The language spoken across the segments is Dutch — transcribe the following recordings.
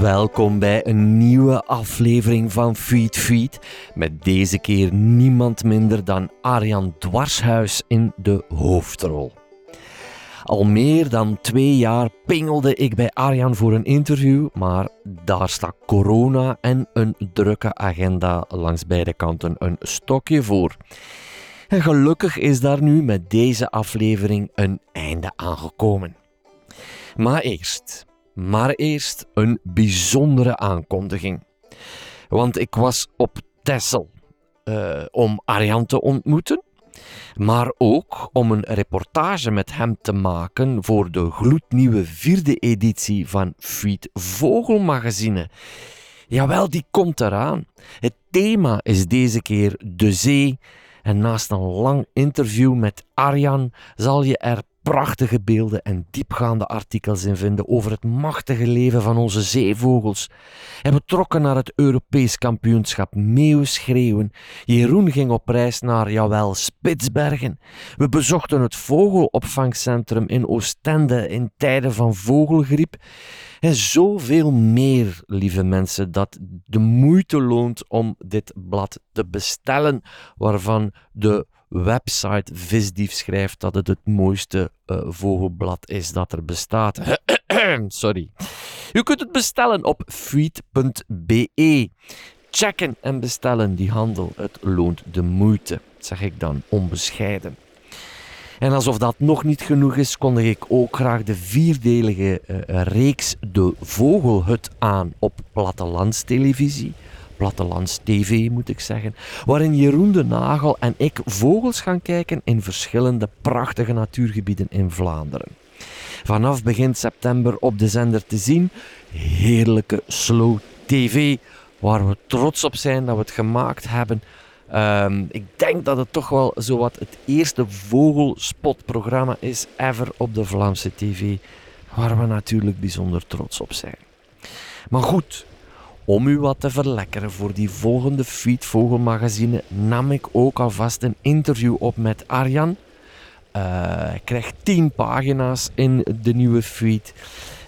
Welkom bij een nieuwe aflevering van Feed Feed. Met deze keer niemand minder dan Arjan Dwarshuis in de hoofdrol. Al meer dan twee jaar pingelde ik bij Arjan voor een interview, maar daar stak corona en een drukke agenda langs beide kanten een stokje voor. En gelukkig is daar nu met deze aflevering een einde aangekomen. Maar eerst, maar eerst een bijzondere aankondiging. Want ik was op Texel uh, om Arjan te ontmoeten, maar ook om een reportage met hem te maken voor de gloednieuwe vierde editie van Feed Vogelmagazine. Jawel, die komt eraan. Het thema is deze keer de zee. En naast een lang interview met Arjan zal je er prachtige beelden en diepgaande artikels in vinden over het machtige leven van onze zeevogels. En we trokken naar het Europees kampioenschap meeuwschreeuwen. Jeroen ging op reis naar, jawel, Spitsbergen. We bezochten het vogelopvangcentrum in Oostende in tijden van vogelgriep. En zoveel meer, lieve mensen, dat de moeite loont om dit blad te bestellen, waarvan de website Visdief schrijft dat het het mooiste uh, vogelblad is dat er bestaat. Sorry. U kunt het bestellen op feed.be. Checken en bestellen die handel. Het loont de moeite, zeg ik dan onbescheiden. En alsof dat nog niet genoeg is, kondig ik ook graag de vierdelige uh, reeks De Vogelhut aan op plattelandstelevisie. Plattelands TV moet ik zeggen, waarin Jeroen de Nagel en ik vogels gaan kijken in verschillende prachtige natuurgebieden in Vlaanderen. Vanaf begin september op de zender te zien, heerlijke slow TV, waar we trots op zijn dat we het gemaakt hebben. Um, ik denk dat het toch wel zowat het eerste vogelspotprogramma is ever op de Vlaamse TV, waar we natuurlijk bijzonder trots op zijn. Maar goed, om u wat te verlekkeren voor die volgende Feed Vogelmagazine nam ik ook alvast een interview op met Arjan. Uh, hij krijgt 10 pagina's in de nieuwe feed.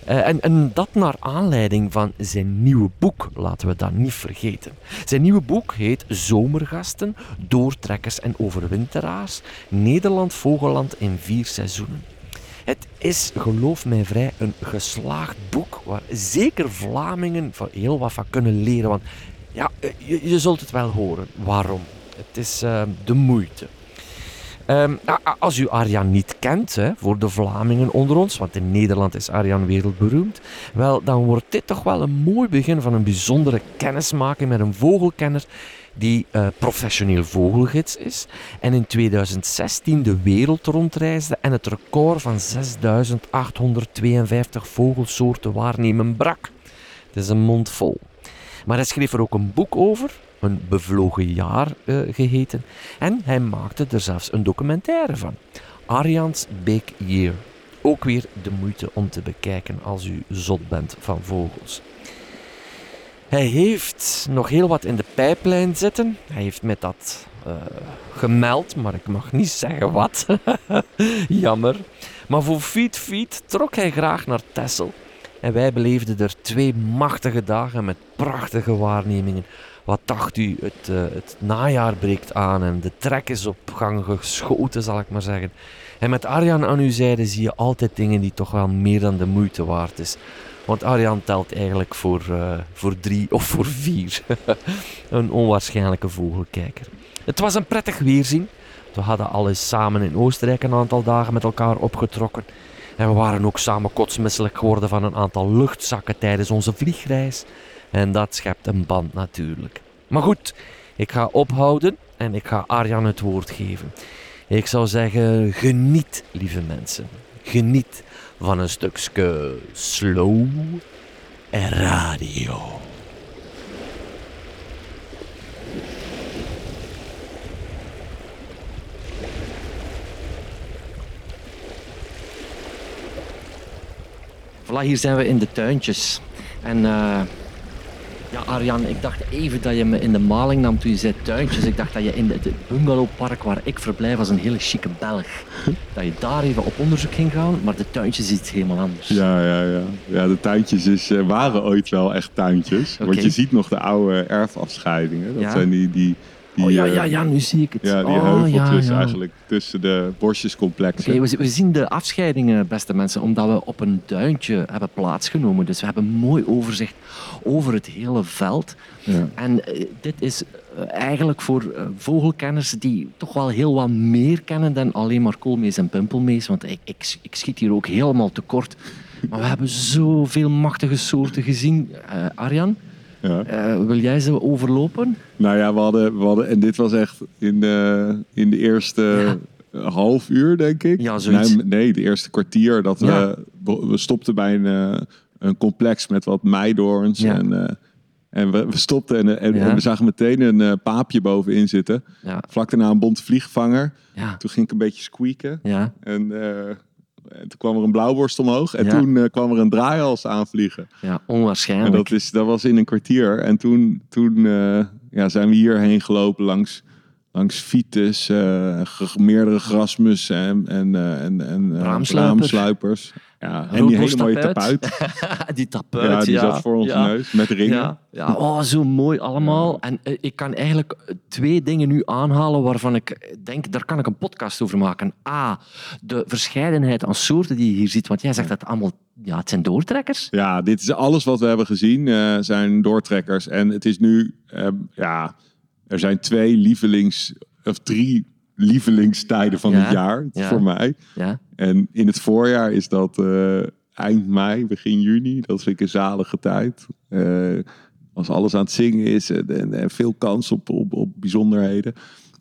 Uh, en, en, dat naar aanleiding van zijn nieuwe boek, laten we dat niet vergeten. Zijn nieuwe boek heet Zomergasten, Doortrekkers en Overwinteraars. Nederland Vogelland in vier seizoenen. Het is, geloof mij vrij, een geslaagd boek waar zeker Vlamingen heel wat van kunnen leren. Want ja, je, zult het wel horen. Waarom? Het is uh, de moeite. Um, als u Arjan niet kent, hè, voor de Vlamingen onder ons, want in Nederland is Arjan wereldberoemd, wel, dan wordt dit toch wel een mooi begin van een bijzondere kennismaking met een vogelkenner die uh, professioneel vogelgids is en in 2016 de wereld rondreisde en het record van 6852 vogelsoorten waarnemen brak. Het is een mond vol. Maar hij schreef er ook een boek over, een bevlogen jaar uh, geheten, en hij maakte er zelfs een documentaire van. Arjans Big Year. Ook weer de moeite om te bekijken als u zot bent van vogels. Hij heeft nog heel wat in de pijplijn zitten. Hij heeft met dat uh, gemeld, maar ik mag niet zeggen wat. Jammer. Maar voor Feed Feed trok hij graag naar Texel. En wij beleefden er twee machtige dagen met prachtige waarnemingen. Wat dacht u, het, uh, het najaar breekt aan en de trek is op gang geschoten, zal ik maar zeggen. En met Arjan aan uw zijde zie je altijd dingen die toch wel meer dan de moeite waard is. Want Arjan telt eigenlijk voor, uh, voor drie of voor vier. een onwaarschijnlijke vogelkijker. Het was een prettig weerzien. We hadden alles samen in Oostenrijk een aantal dagen met elkaar opgetrokken. En we waren ook samen kotsmisselijk geworden van een aantal luchtzakken tijdens onze vliegreis. En dat schept een band natuurlijk. Maar goed, ik ga ophouden en ik ga Arjan het woord geven. Ik zou zeggen, geniet, lieve mensen. Geniet van een stukje slow radio. Voilà, hier zijn we in de tuintjes. En uh, Ja, Arjan, ik dacht even dat je me in de maling nam toen je zei tuintjes. Ik dacht dat je in het bungalowpark waar ik verblijf als een hele chique Belg, dat je daar even op onderzoek ging gaan, maar de tuintjes is iets helemaal anders. Ja, ja, ja. ja de tuintjes is, eh, waren ooit wel echt tuintjes. Want je ziet nog de oude erfafscheidingen. Dat Ja. zijn die, die, die, oh ja, ja, ja, nu zie ik het. ja, die oh, heuveltjes ja, ja. eigenlijk tussen de bosjescomplexen. Oké, we, we zien de afscheidingen, beste mensen, omdat we op een duintje hebben plaatsgenomen. Dus we hebben een mooi overzicht over het hele veld. Ja. En eh, dit is eh, eigenlijk voor eh, vogelkenners die toch wel heel wat meer kennen dan alleen maar koolmees en pimpelmees. Want ik, ik, ik schiet hier ook helemaal tekort. Maar we hebben zoveel machtige soorten gezien. Arjan, Ja. eh, wil jij ze overlopen? Nou ja, we hadden, we hadden, en dit was echt in de, in de eerste half uur, denk ik. Ja, zoiets. Nee, nee, de eerste kwartier dat Ja. we, we stopten bij een, eh, een complex met wat meidoorns. Ja. En, eh, en we, we stopten en, en, we zagen meteen een paapje bovenin zitten. Vlak daarna een bonte vliegvanger. ja, Toen ging ik een beetje squeaken. ja. En, en toen kwam er een blauwborst omhoog. En Ja. toen eh, kwam er een draaihals aanvliegen. ja En onwaarschijnlijk. dat, is, dat was in een kwartier. En toen, toen eh, ja, zijn we hierheen gelopen langs, langs Vitus, eh, ge- meerdere grasmussen en, en, eh, en, en eh, braamsluipers. Ja, en die hele mooie tapuit. die tapuit, Ja, die ja. zat voor onze ja. neus met ringen. Ja, ja. Oh, zo mooi allemaal. En eh, ik kan eigenlijk eh, twee dingen nu aanhalen waarvan ik denk, daar kan ik een podcast over maken. A, de verscheidenheid aan soorten die je hier ziet. Want jij zegt dat allemaal, ja, het zijn doortrekkers. Ja, dit is alles wat we hebben gezien, eh, zijn doortrekkers. En het is nu, eh, ja, er zijn twee lievelings, of drie lievelingstijden van Ja, het jaar ja. voor mij. Ja, En in het voorjaar is dat eh, eind mei, begin juni. Dat vind ik een zalige tijd. Eh, als alles aan het zingen is en, en, en veel kans op, op, op bijzonderheden.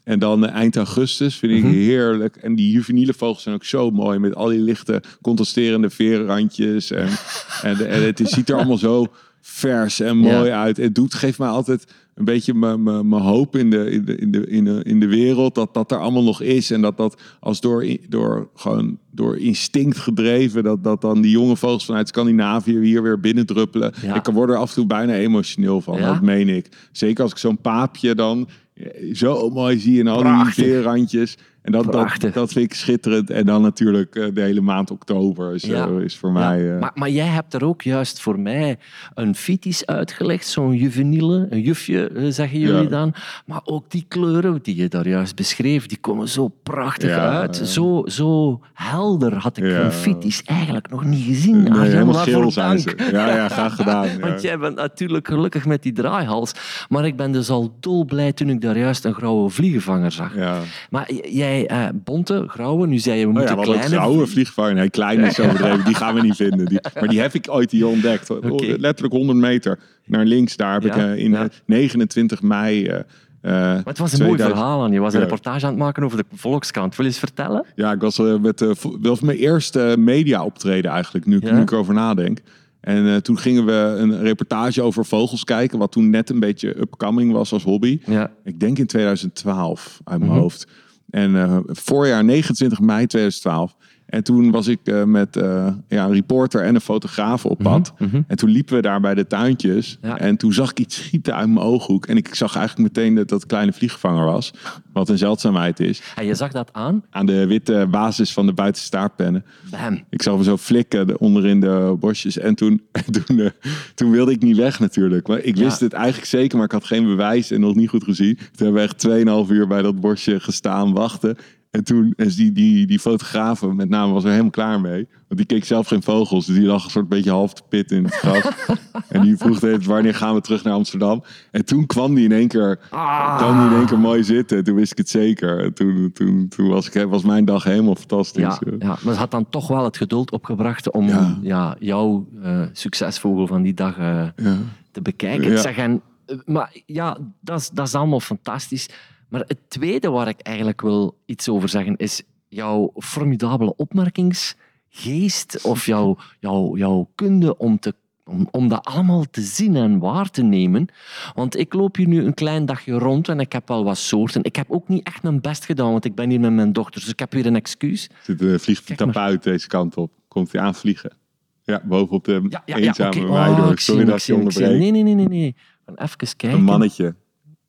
En dan eh, eind augustus vind ik Mhm. heerlijk. En die juveniele vogels zijn ook zo mooi. Met al die lichte contrasterende veerrandjes. En, en, en het ziet er allemaal zo vers en mooi uit. Het doet, geeft mij altijd een beetje mijn- hoop in de, in, de, in, de, in, de, in de wereld. Dat dat er allemaal nog is. En dat dat als door, door, gewoon door instinct gedreven. Dat, dat dan die jonge vogels vanuit Scandinavië hier weer binnendruppelen. Ja. Ik word er af en toe bijna emotioneel van. Ja? Dat meen ik. Zeker als ik zo'n paapje dan eh, zo mooi zie. En al die veerrandjes. En dat, dat, dat vind ik schitterend. En dan natuurlijk eh, de hele maand oktober is, Ja. eh, is voor Ja, mij... eh, maar, maar jij hebt er ook juist voor mij een fitis uitgelegd, zo'n juveniele, een jufje zeggen jullie Ja. dan. Maar ook die kleuren die je daar juist beschreef, die komen zo prachtig uit. Zo, zo helder had ik een fitis eigenlijk nog niet gezien. nee, Arjan, helemaal geel zijn ze. dank. Ja, ja, graag gedaan. Want jij bent natuurlijk gelukkig met die draaihals. Maar ik ben dus al dolblij toen ik daar juist een grauwe vliegenvanger zag. Ja. Maar j- eh, bonte, grauwe, nu zei je we Oh ja, moeten ook kleine... grauwe. Nee, klein is overdreven. Die gaan we niet vinden. Die, maar die heb ik ooit hier ontdekt. Letterlijk 100 meter naar links. Daar heb Ja, ik eh, in ja. eh, 29 mei... eh, eh, Maar het was een mooi 2000 verhaal aan je. was een Ja. reportage aan het maken over de Volkskrant. Wil je eens vertellen? Ja, ik was met wel mijn eerste media optreden eigenlijk, nu, ik- Ja? nu ik erover nadenk. En toen gingen we een reportage over vogels kijken, wat toen net een beetje upcoming was als hobby. Ja. Ik denk in 2012 uit mijn Mhm. hoofd. En eh, voorjaar 29 mei 2012. En toen was ik eh, met eh, ja, een reporter en een fotograaf op pad. mhm. En toen liepen we daar bij de tuintjes. Ja. En toen zag ik iets schieten uit mijn ooghoek. En ik zag eigenlijk meteen dat dat kleine vliegvanger was. Wat een zeldzaamheid is. En je zag dat aan? Aan de witte basis van de buitenstaartpennen. Bam. Ik zag hem zo flikken de- onderin de bosjes. En toen, en toen, eh, toen wilde ik niet weg natuurlijk. Maar ik Ja. wist het eigenlijk zeker, maar ik had geen bewijs en nog niet goed gezien. Toen hebben we echt 2,5 uur bij dat bosje gestaan, wachten. En toen is die, die, die fotograaf, met name, was er helemaal klaar mee. Want die keek zelf geen vogels. Dus die lag een soort beetje half te pit in het gras. en die vroeg steeds, wanneer gaan we terug naar Amsterdam? En toen kwam die in één keer, Ah. kwam die in één keer mooi zitten. En toen wist ik het zeker. En toen, toen, toen was, ik, was mijn dag helemaal fantastisch. Ja, ja, maar het had dan toch wel het geduld opgebracht om Ja. ja. jouw eh, succesvogel van die dag eh, Ja. te bekijken. Ja. Zeg, en, eh, maar ja, dat is, dat is allemaal fantastisch. Maar het tweede waar ik eigenlijk wil iets over zeggen is jouw formidabele opmerkingsgeest of jouw, jouw, jouw kunde om, te, om, om dat allemaal te zien en waar te nemen. Want ik loop hier nu een klein dagje rond en ik heb wel wat soorten. Ik heb ook niet echt mijn best gedaan, want ik ben hier met mijn dochter, dus ik heb weer een excuus. Zit een vliegt Kijk tapuit deze kant op. Komt hij aanvliegen. Ja, bovenop de Ja, ja, ja eenzame meidoor. Oh, ik zie Sorry hem, dat je hem, ik zie hem. onderbreek. Nee, nee, nee, nee. nee. Even kijken. Een mannetje.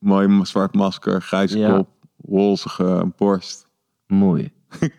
Mooi zwart masker, grijze Ja. kop, wolzige borst. Mooi.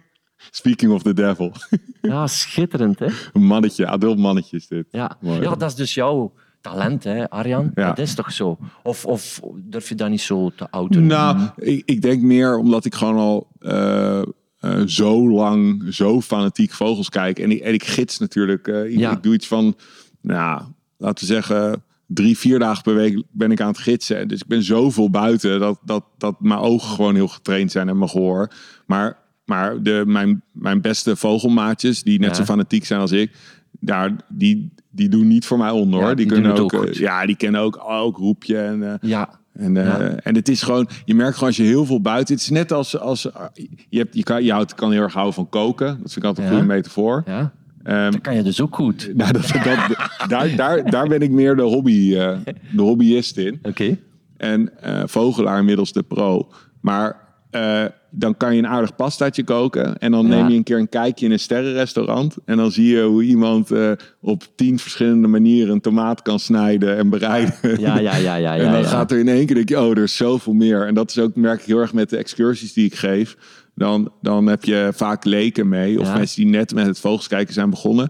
Speaking of the devil. Ja, schitterend, hè? Een mannetje, adult mannetje is dit. Ja, Mooi. ja dat is dus jouw talent, hè, Arjan? Ja. Dat is toch zo? Of, of durf je dat niet zo te outen? Nou, ik, ik denk meer omdat ik gewoon al eh, eh, zo lang, zo fanatiek vogels kijk. En ik, en ik gids natuurlijk. eh, ik, Ja. ik doe iets van, nou, laten we zeggen, drie, vier dagen per week ben ik aan het gidsen. Dus ik ben zoveel buiten dat, dat, dat mijn ogen gewoon heel getraind zijn en mijn gehoor. Maar, maar de, mijn, mijn beste vogelmaatjes, die net Ja. zo fanatiek zijn als ik, daar, die, die doen niet voor mij onder Ja, hoor. die kunnen ook, ook eh, ja, die kennen ook, ook roepje en eh, Ja, en, eh, Ja. en het is gewoon, je merkt gewoon als je heel veel buiten. Het is net als, als je, hebt, je, kan, je houdt, kan heel erg houden van koken. Dat vind ik altijd een goede metafoor. ja. Ehm, Dat kan je dus ook goed. nou, dat, dat, daar, daar, daar ben ik meer de, hobby, eh, de hobbyist in. Oké. En eh, vogelaar inmiddels de pro. Maar eh, dan kan je een aardig pastaatje koken. En dan Ja. neem je een keer een kijkje in een sterrenrestaurant. En dan zie je hoe iemand op tien verschillende manieren een tomaat kan snijden en bereiden. Ja, ja, ja, ja. ja en dan ja. gaat er in één keer, denk je, oh, er is zoveel meer. En dat is ook, merk ik heel erg met de excursies die ik geef. Dan, dan heb je vaak leken mee. Of Ja. mensen die net met het vogelskijken zijn begonnen.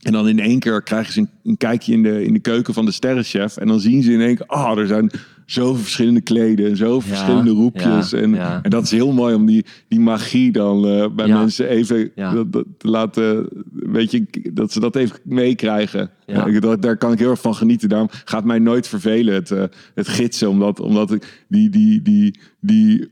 En dan in één keer krijgen ze een, een kijkje in de, in de keuken van de sterrenchef. En dan zien ze in één keer, oh, er zijn zoveel verschillende kleden. En zoveel Ja, verschillende roepjes. ja, en, ja. en dat is heel mooi om die, die magie dan eh, bij mensen even Ja. dat, dat, te laten, weet je, dat ze dat even meekrijgen. Dat- daar kan ik heel erg van genieten. Daarom gaat mij nooit vervelen het, eh, het gidsen. Omdat, omdat ik die, die, die, die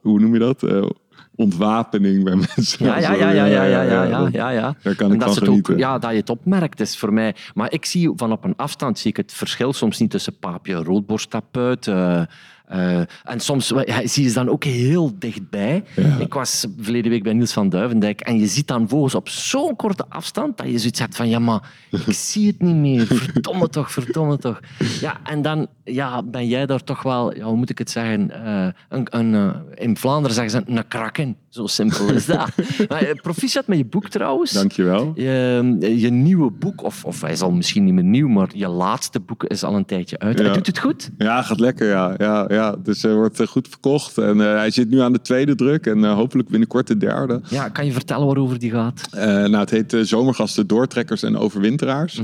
hoe noem je dat? Eh, ontwapening bij mensen. Ja, ja, ja, ja, ja, ja, ja, ja, ja, ja. Daar kan En ik dat van. Ook, ja, dat je het opmerkt is voor mij. Maar ik zie van op een afstand zie ik het verschil soms niet tussen paapje roodborsttapuit. eh eh, en soms zie je ze dan ook heel dichtbij. Ja. Ik was verleden week bij Niels van Duivendijk en je ziet dan vogels op zo'n korte afstand dat je zoiets hebt van ja, maar ik zie het niet meer. Verdomme toch, verdomme toch. Ja, en dan ja, ben jij daar toch wel, ja, hoe moet ik het zeggen, eh, een, een, eh, in Vlaanderen zeggen ze een kraken. Zo simpel is dat. maar, proficiat met je boek trouwens. Dankjewel. Je, je nieuwe boek, of, of hij is al misschien niet meer nieuw, maar je laatste boek is al een tijdje uit. Ja. Doet het goed? Ja, gaat lekker, ja. ja, ja. Dus hij wordt eh, goed verkocht. En eh, hij zit nu aan de tweede druk. En eh, hopelijk binnenkort de derde. Ja, kan je vertellen waarover die gaat? Eh, nou, het heet eh, Zomergasten, Doortrekkers en Overwinteraars.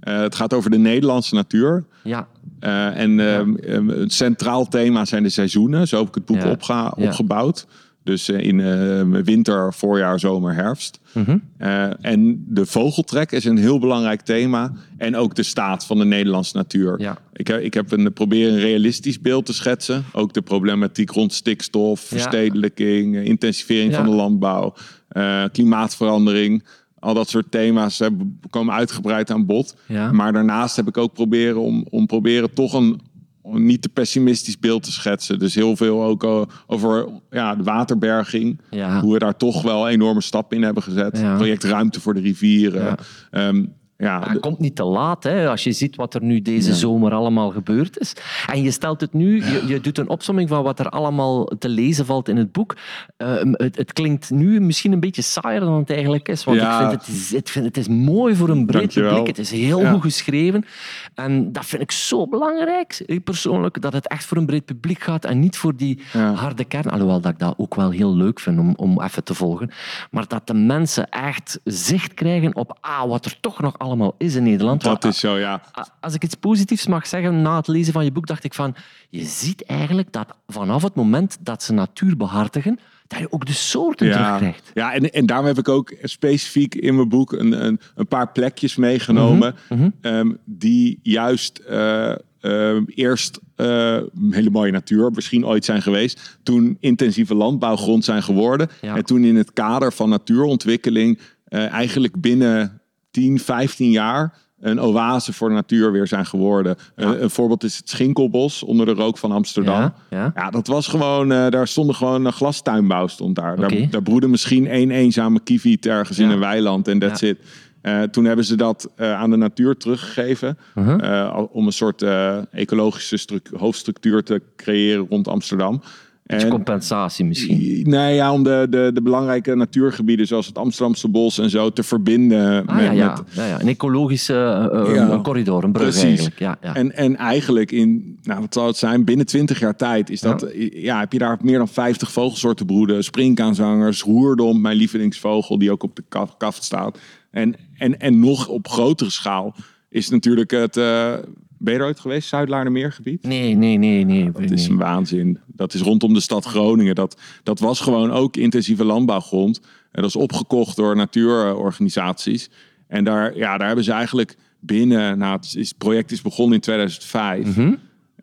Eh, het gaat over de Nederlandse natuur. Ja, Eh, en ehm, het centraal thema zijn de seizoenen. Zo heb ik het boek Ja. Ja. opgebouwd. Dus eh, in eh, winter, voorjaar, zomer, herfst. Mhm. Eh, en de vogeltrek is een heel belangrijk thema. En ook de staat van de Nederlandse natuur. Ja. Ik, heb- ik heb een, probeer een realistisch beeld te schetsen. Ook de problematiek rond stikstof, verstedelijking, intensivering Ja. van de landbouw, klimaatverandering. Al dat soort thema's komen uitgebreid aan bod. Maar daarnaast heb ik ook proberen om, om proberen toch een, een niet te pessimistisch beeld te schetsen. Dus heel veel ook eh, over ja, de waterberging. Ja. Hoe we daar toch wel enorme stappen in hebben gezet. Ja. Project Ruimte voor de Rivieren. Ja. Ehm, ja, Maar het komt niet te laat, hè, als je ziet wat er nu deze zomer allemaal gebeurd is. En je stelt het nu, je, je doet een opsomming van wat er allemaal te lezen valt in het boek. Eh, het, het klinkt nu misschien een beetje saaier dan het eigenlijk is. Want Ja. ik vind het, is, ik vind het is mooi voor een breed publiek. Het is heel goed geschreven. En dat vind ik zo belangrijk, eh, persoonlijk, dat het echt voor een breed publiek gaat en niet voor die harde kern. Alhoewel dat ik dat ook wel heel leuk vind om, om even te volgen. Maar dat de mensen echt zicht krijgen op ah, wat er toch nog allemaal is in Nederland. dat is zo, ja. Als ik iets positiefs mag zeggen na het lezen van je boek, dacht ik van, je ziet eigenlijk dat vanaf het moment dat ze natuur behartigen, dat je ook de soorten Ja, terugkrijgt. ja en, en daarom heb ik ook specifiek in mijn boek een, een, een paar plekjes meegenomen. Mhm, ehm, die juist eh, ehm, eerst eh, hele mooie natuur misschien ooit zijn geweest. Toen intensieve landbouwgrond zijn geworden. Ja. En toen in het kader van natuurontwikkeling eh, eigenlijk binnen 10, 15 jaar een oase voor de natuur weer zijn geworden. Een, een voorbeeld is het Schinkelbos onder de rook van Amsterdam. Ja, ja. Ja, dat was gewoon, eh, daar stonden gewoon een glastuinbouw stond daar. Oké. Daar, daar broedde misschien één eenzame kieviet ergens in een weiland en that's Ja. it. Eh, toen hebben ze dat eh, aan de natuur teruggegeven. Eh, al- om een soort eh, ecologische stru- hoofdstructuur te creëren rond Amsterdam. Compensatie misschien. Nee, ja, om de, de, de belangrijke natuurgebieden zoals het Amsterdamse bos en zo te verbinden. Ah, met, ja, ja. met- ja, ja. Een ecologische Ja. een corridor, een brug Precies. eigenlijk. Ja, ja. En, en eigenlijk in, nou wat zal het zijn, binnen 20 jaar tijd is dat, ja. heb je daar meer dan 50 vogelsoorten broeden. Springkaanzangers, roerdom, mijn lievelingsvogel die ook op de kaf, kaft staat. En, en, en nog op grotere schaal is natuurlijk het, eh ben je er ooit geweest, Zuidlaardermeergebied? Nee, nee, nee, nee. Dat is een waanzin. Dat is rondom de stad Groningen. Dat, dat was gewoon ook intensieve landbouwgrond. En dat is opgekocht door natuurorganisaties. En daar, ja, daar hebben ze eigenlijk binnen... Nou, het, is, het project is begonnen in 2005.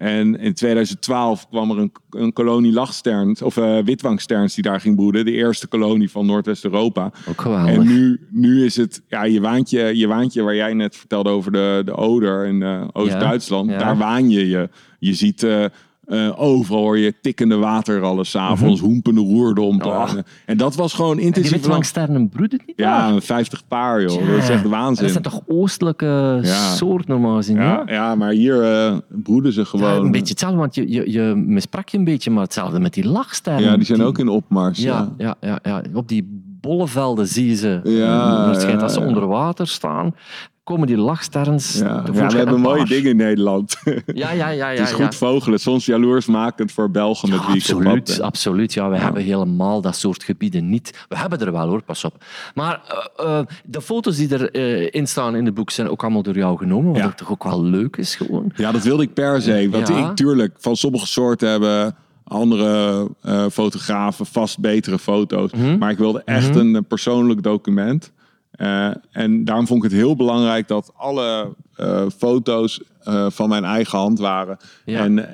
En in 2012 kwam er een, een kolonie lachsterns, of eh witwangsterns die daar ging broeden. De eerste kolonie van Noordwest-Europa. Ook geweldig. En nu, nu is het, ja, je waantje, je waantje waar jij net vertelde over de, de Oder in eh, Oost-Duitsland. Ja, ja. Daar waan je je. Je ziet eh, eh, overal hoor je tikkende waterrallen s'avonds, hoempende roerdompen. Oh. En, en dat was gewoon intensief. witwangsternen broeden niet ja, daar? een 50 paar joh. Dat is echt waanzin. Dat zijn toch oostelijke Ja. soort normaal gezien? ja, ja, maar hier eh, broeden ze Ja, gewoon. een beetje hetzelfde, want je, je, je missprak je een beetje, maar hetzelfde met die lachsterren. Ja, die zijn ook in opmars. Ja, Ja. ja, ja, ja. op die bollevelden zie je ze. Ja, Waarschijnlijk ja, als ze ja. onder water staan, komen die lachsterns Ja. Ja, we hebben en mooie dingen in Nederland. Ja, ja, ja. ja het is goed vogelen. Soms jaloersmakend voor Belgen met wie absoluut, absoluut. Ja, we hebben helemaal dat soort gebieden niet. We hebben er wel hoor, pas op. Maar eh, eh, de foto's die erin staan in het boek zijn ook allemaal door jou genomen. Wat toch ook wel leuk is gewoon. Ja, dat wilde ik per se. Want ik, tuurlijk, van sommige soorten hebben andere eh, fotografen vast betere foto's. Mhm. Maar ik wilde echt een eh, persoonlijk document. Eh, en daarom vond ik het heel belangrijk dat alle eh, foto's eh, van mijn eigen hand waren. Ja. En,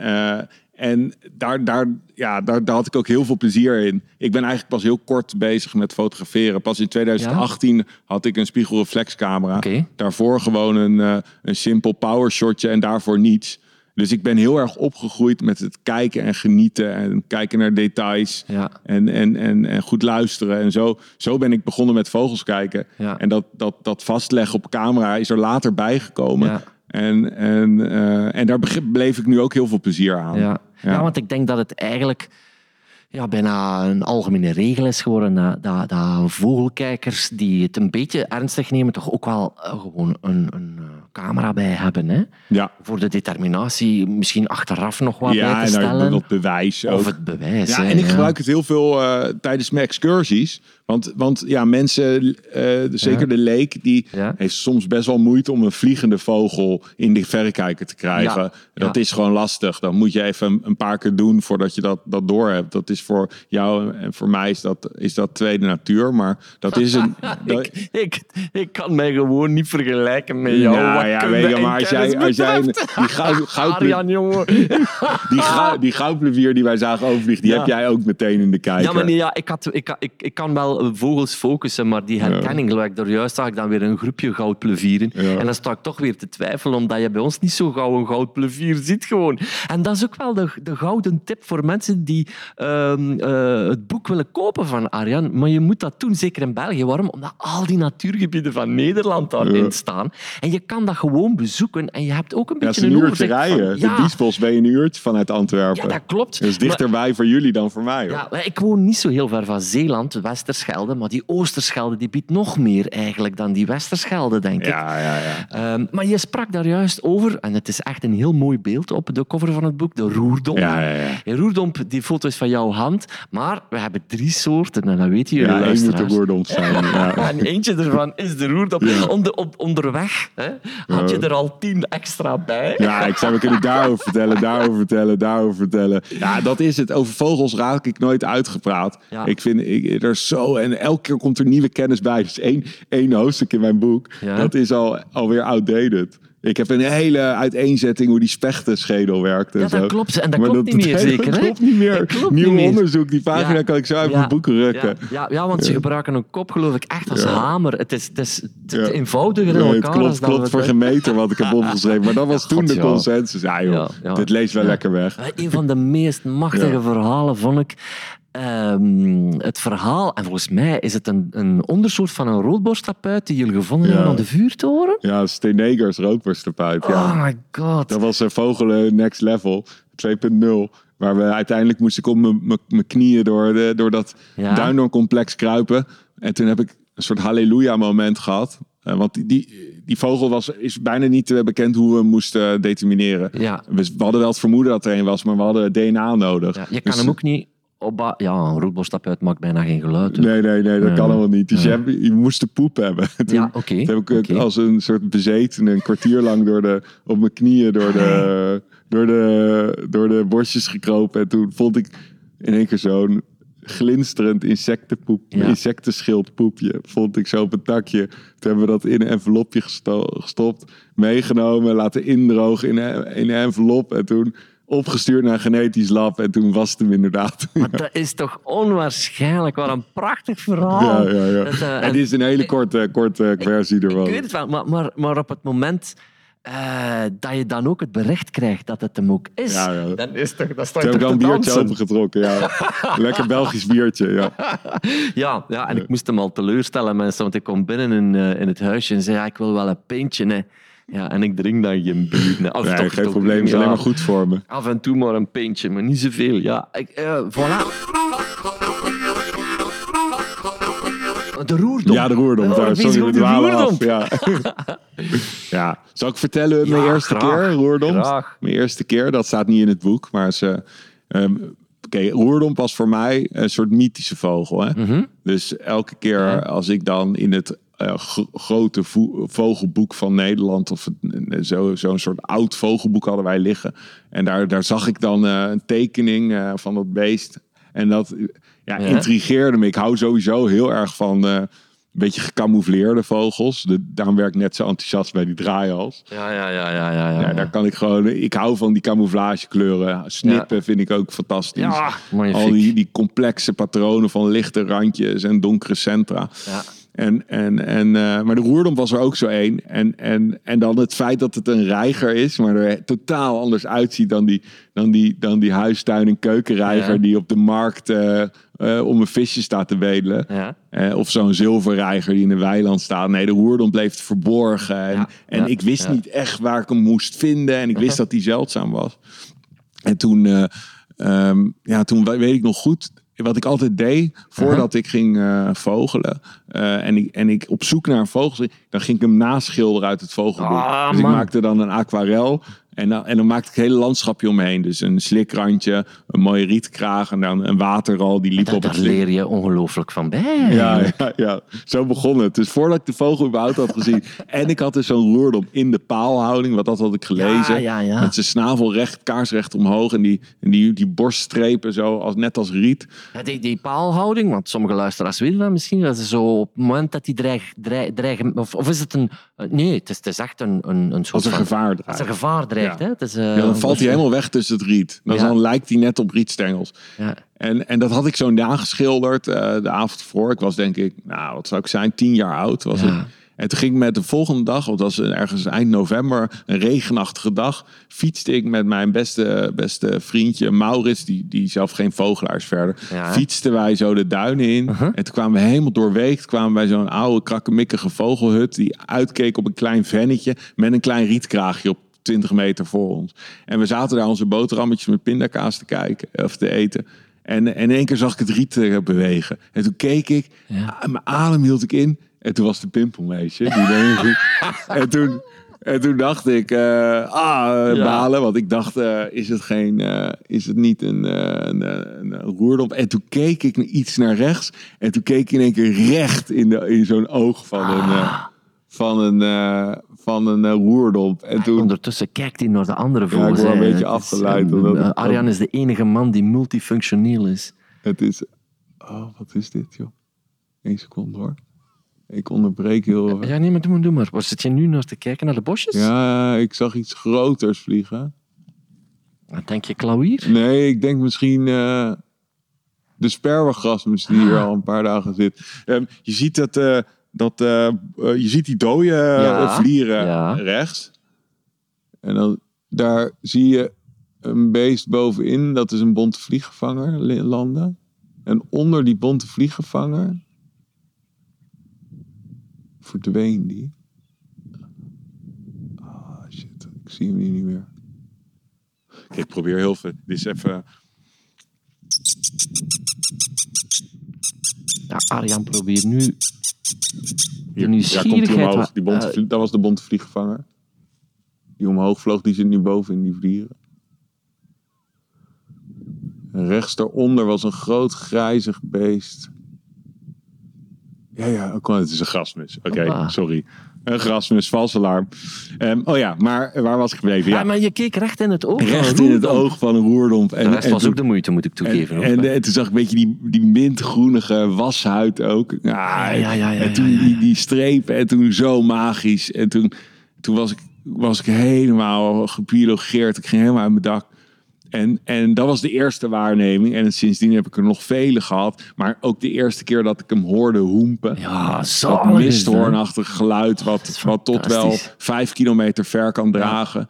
en daar, daar, ja, daar, daar had ik ook heel veel plezier in. Ik ben eigenlijk pas heel kort bezig met fotograferen. Pas in 2018 had ik een spiegelreflexcamera. Daarvoor gewoon een, een simpel powershotje en daarvoor niets. Dus ik ben heel erg opgegroeid met het kijken en genieten en kijken naar details Ja. en, en, en, en goed luisteren. En zo, zo ben ik begonnen met vogels kijken. Ja. En dat, dat, dat vastleggen op camera is er later bijgekomen. Ja. En, en, eh, en daar beleef ik nu ook heel veel plezier aan. Ja. Ja. want ik denk dat het eigenlijk ja, bijna een algemene regel is geworden dat, dat, dat vogelkijkers die het een beetje ernstig nemen, toch ook wel eh, gewoon een, een eh, camera bij hebben. Hè? Ja, Voor de determinatie misschien achteraf nog wat ja bij te stellen. dat bewijs ook. Of het bewijs. Ja, hè, en ik gebruik het heel veel eh, tijdens mijn excursies. Want, want ja, mensen, eh, zeker Ja. de leek, die Ja. heeft soms best wel moeite om een vliegende vogel in de verrekijker te krijgen. Ja. Dat is gewoon lastig. Dan moet je even een, paar keer doen voordat je dat, dat door hebt. Dat is voor jou en voor mij is dat, is dat tweede natuur. Maar dat is een. dat- Ik, ik, ik kan mij gewoon niet vergelijken met jou. Nou wat ja, weet je, maar als jij, als die goud, goud, Arjan, jongen. die, goud, die goudplevier die wij zagen overvliegen, die heb jij ook meteen in de kijker. Ja, maar nee, ja, ik, had, ik, ik, ik kan wel vogels focussen, maar die herkenning, gelijk daar juist zag ik dan weer een groepje goudplevieren. Ja. En dan sta ik toch weer te twijfelen, omdat je bij ons niet zo gauw een goudplevier ziet gewoon. En dat is ook wel de, de gouden tip voor mensen die ehm, eh, het boek willen kopen van Arjan. Maar je moet dat doen, zeker in België. Waarom? Omdat al die natuurgebieden van Nederland daarin Ja. staan. En je kan dat gewoon bezoeken en je hebt ook een Ja, beetje is een een uurtje overzicht van- rijden. Ja, De Biesbos ben je een uurtje vanuit Antwerpen. ja, dat klopt. Maar- dichterbij voor jullie dan voor mij. Hoor. ja, ik woon niet zo heel ver van Zeeland, de Maar die Oosterschelde die biedt nog meer eigenlijk dan die Westerschelde, denk ik. ja, ja. ja. Ehm, maar je sprak daar juist over, en het is echt een heel mooi beeld op de cover van het boek, de roerdomp. Ja, ja, ja. De roerdomp, die foto is van jouw hand, maar we hebben drie soorten, en dat weten jullie Ja, moet de luisteraars. roerdomp zijn. Ja. En eentje ervan is de roerdomp. Onder, op, onderweg hè, had je er al tien extra bij. Ja, ik zou we kunnen daarover vertellen, daarover vertellen, daarover vertellen. Ja, dat is het. Over vogels raak ik nooit uitgepraat. Ik vind ik, er is zo en elke keer komt er nieuwe kennis bij. Dus één, één hoofdstuk in mijn boek, Ja. dat is al alweer outdated. Ik heb een hele uiteenzetting hoe die spechtenschedel werkt. En Ja, dat zo. klopt. En dat Maar klopt niet meer, dat zeker, hè? klopt niet meer. Dat klopt Nieuw niet meer. onderzoek, die pagina Ja. kan ik zo uit Ja, mijn boek rukken. Ja, ja, want ze gebruiken een kop, geloof ik, echt als hamer. Het is, het is het eenvoudiger in Nee, elkaar. het klopt, dat klopt voor het- geen meter wat ik heb opgeschreven. Maar dat was toen god, de consensus. Ja joh, dit leest wel lekker weg. Een van de meest machtige verhalen vond ik. Ehm, het verhaal, en volgens mij is het een, een ondersoort van een roodborsttapuit die jullie gevonden Ja. hebben aan de vuurtoren. Ja, Steenegers roodborsttapuit. Ja. Oh my god. Dat was een vogelen next level, 2.0. Waar we uiteindelijk moest ik op mijn- knieën door, de, door dat Ja. duindoorncomplex kruipen. En toen heb ik een soort halleluja moment gehad. Eh, want die, die, die vogel was, is bijna niet eh, bekend hoe we moesten determineren. Ja. We, we hadden wel het vermoeden dat er een was, maar we hadden DNA nodig. Ja, je kan Dus- hem ook niet opba... Ja, een roetbosstap uit maakt bijna geen geluid. Nee, nee, nee, dat Ja. kan helemaal niet. Dus Ja. je, hebt, je moest de poep hebben. Toen, Ja, oké. heb ik als een soort bezeten een kwartier lang door de, op mijn knieën door de, door, de, door de bosjes gekropen. En toen vond ik in één keer zo'n glinsterend insectenpoep, Ja. insectenschildpoepje. Vond ik zo op een takje. Toen hebben we dat in een envelopje gesto- gestopt, meegenomen, laten indrogen in een, in een envelop. En toen opgestuurd naar een genetisch lab. En toen was het hem inderdaad. Maar dat is toch onwaarschijnlijk. Wat een prachtig verhaal. Ja, ja, ja. Dat, eh, en dit is een hele korte, korte versie ervan. Ik weet het wel, maar, maar, maar op het moment eh, dat je dan ook het bericht krijgt dat het hem ook is, Ja, ja. dan is toch, ik toch al te een biertje opengetrokken, ja. Lekker Belgisch biertje, ja. Ja, ja, en ik moest hem al teleurstellen, mensen, want ik kom binnen in, eh, in het huisje en zei, ja, ik wil wel een pintje. Hè. Ja, en ik drink dan geen bier. Nee, toch- geen toch- probleem, is ja, alleen maar goed voor me. Af en toe maar een pintje, maar niet zoveel. Ja, ik, eh, voilà. De roerdom. Ja, de roerdom. Oh, sorry, we dwalen af. roerdom. Ja. ja. Zal ik vertellen mijn Ja, eerste graag. keer, roerdom? Graag. Mijn eerste keer, dat staat niet in het boek, maar ze... ehm, Oké, roerdomp was voor mij een soort mythische vogel. Hè? Mhm. Dus elke keer als ik dan in het grote vo- vogelboek van Nederland... of zo- zo'n soort oud vogelboek hadden wij liggen. En daar, daar zag ik dan eh, een tekening eh, van dat beest. En dat ja, Ja. intrigeerde me. Ik hou sowieso heel erg van... eh, een beetje gecamoufleerde vogels. De, daarom werk ik net zo enthousiast bij die draaihals. Ja, ja, ja, ja, ja. ja, Ja, daar kan ik gewoon... Ik hou van die camouflagekleuren. Snippen vind ik ook fantastisch. Ja. Al die, die complexe patronen van lichte randjes en donkere centra. Ja. En, en, en, eh, maar de roerdom was er ook zo één. En, en, en dan het feit dat het een reiger is, maar er totaal anders uitziet dan die, dan die, dan die huistuin- en keukenreiger Ja. die op de markt eh, eh, om een visje staat te wedelen. Ja. Of zo'n zilverreiger die in een weiland staat. Nee, de roerdom bleef verborgen. En, Ja, en ik wist niet echt waar ik hem moest vinden. En ik wist dat hij zeldzaam was. En toen, eh, ehm, ja, toen we- weet ik nog goed wat ik altijd deed voordat ik ging eh, vogelen. eh, en, ik, en ik op zoek naar een vogel, dan ging ik hem naschilderen uit het vogelboek. Ah, dus ik maakte dan een aquarel. En dan, en dan maakte ik het hele landschapje omheen. Dus een slikrandje, een mooie rietkraag en dan een waterral die liep op het daar slik. leer je ongelooflijk van bij. Ja, ja, ja, zo begon het. Dus voordat ik de vogel überhaupt had gezien. en ik had dus zo'n roerdom in de paalhouding, want dat had ik gelezen. Ja, ja, ja. Met zijn snavel recht, kaarsrecht omhoog. En die, en die, die borststrepen zo, als, net als riet. Die, die paalhouding, want sommige luisteraars weten dat misschien, dat is zo op het moment dat die dreig, dreig, dreigen... Of, of is het een... eh, Nee, het is, het is echt een, een, een soort Als van- gevaar Als er draait. gevaar dreigt, Ja. hè. Het is, eh, Ja, dan valt hij helemaal weg tussen het riet. Dan, Ja. dan lijkt hij net op rietstengels. Ja. En, en dat had ik zo nageschilderd eh, de avond voor. Ik was denk ik, nou wat zou ik zijn, tien jaar oud was Ja. ik. En toen ging ik met de volgende dag, want dat was ergens eind november, een regenachtige dag, fietste ik met mijn beste, beste vriendje Maurits, die, die zelf geen vogelaar is verder, Ja. fietsten wij zo de duinen in. En toen kwamen we helemaal doorweekt, kwamen wij zo'n oude krakkemikkige vogelhut die uitkeek op een klein vennetje met een klein rietkraagje op 20 meter voor ons. En we zaten daar onze boterhammetjes met pindakaas te kijken of te eten. En, en in één keer zag ik het riet eh, bewegen. En toen keek ik, Ja. ah, mijn adem hield ik in. En toen was de pimpelmeisje. Die en, toen, en toen dacht ik, eh, ah, eh, Ja. balen. Want ik dacht, eh, is, het geen, eh, is het niet een, eh, een, een, een? En toen keek ik iets naar rechts. En toen keek ik in één keer recht in, de, in zo'n oog van een, eh, van een, eh, van een eh, roerdomp. En toen, Ondertussen kijkt hij naar de andere ik vogels. word een hè. beetje is, afgeleid, eh, Arjan is de enige man die multifunctioneel is. Het is. Oh, wat is dit, joh? Eén seconde hoor. Ik onderbreek heel. even. Ja, nee, maar doe maar, doe maar. Waar zit je nu naar te kijken? Naar de bosjes? Ja, ik zag iets groters vliegen. Wat Denk je klauwier? Nee, ik denk misschien. eh, de sperwergrasmus die hier al een paar dagen zit. Ehm, je ziet dat. Dat eh, eh, je ziet die dode eh, Ja, vlieren ja. rechts. En dan daar zie je een beest bovenin. Dat is een bonte vlieggevanger li- landen. En onder die bonte vlieggevanger verdween die. Ah, shit. Ik zie hem hier niet meer. Kijk, ik probeer heel veel. Dit is even Ja, Arjan probeert nu de Hier, ja, komt hij nieuwsgierigheid... omhoog. Die bonte Eh, dat was de bonte vliegvanger. Die omhoog vloog, die zit nu boven in die vlieren. En rechts daaronder was een groot grijzig beest. Ja, ja, ook wel, het is een grasmus. Oké, sorry. Een grasmus, vals alarm. Ehm, oh ja, maar waar was ik gebleven? ja. Ja, maar je keek recht in het oog. recht in het oog van een roerdomp. En, De rest en was toen- ook de moeite, moet ik toegeven. en, en, en toen zag ik een beetje die, die mintgroenige washuid ook. Ja, Ja, ja, ja, ja, en toen ja, ja. Die, die strepen en toen zo magisch. En toen, toen was, ik, was ik helemaal gebiologeerd. Ik ging helemaal uit mijn dak. En, en dat was de eerste waarneming. En sindsdien heb ik er nog vele gehad. Maar ook de eerste keer dat ik hem hoorde hoempen. Ja, is dat. misthoornachtig geluid. Wat, tot wel vijf kilometer ver kan dragen.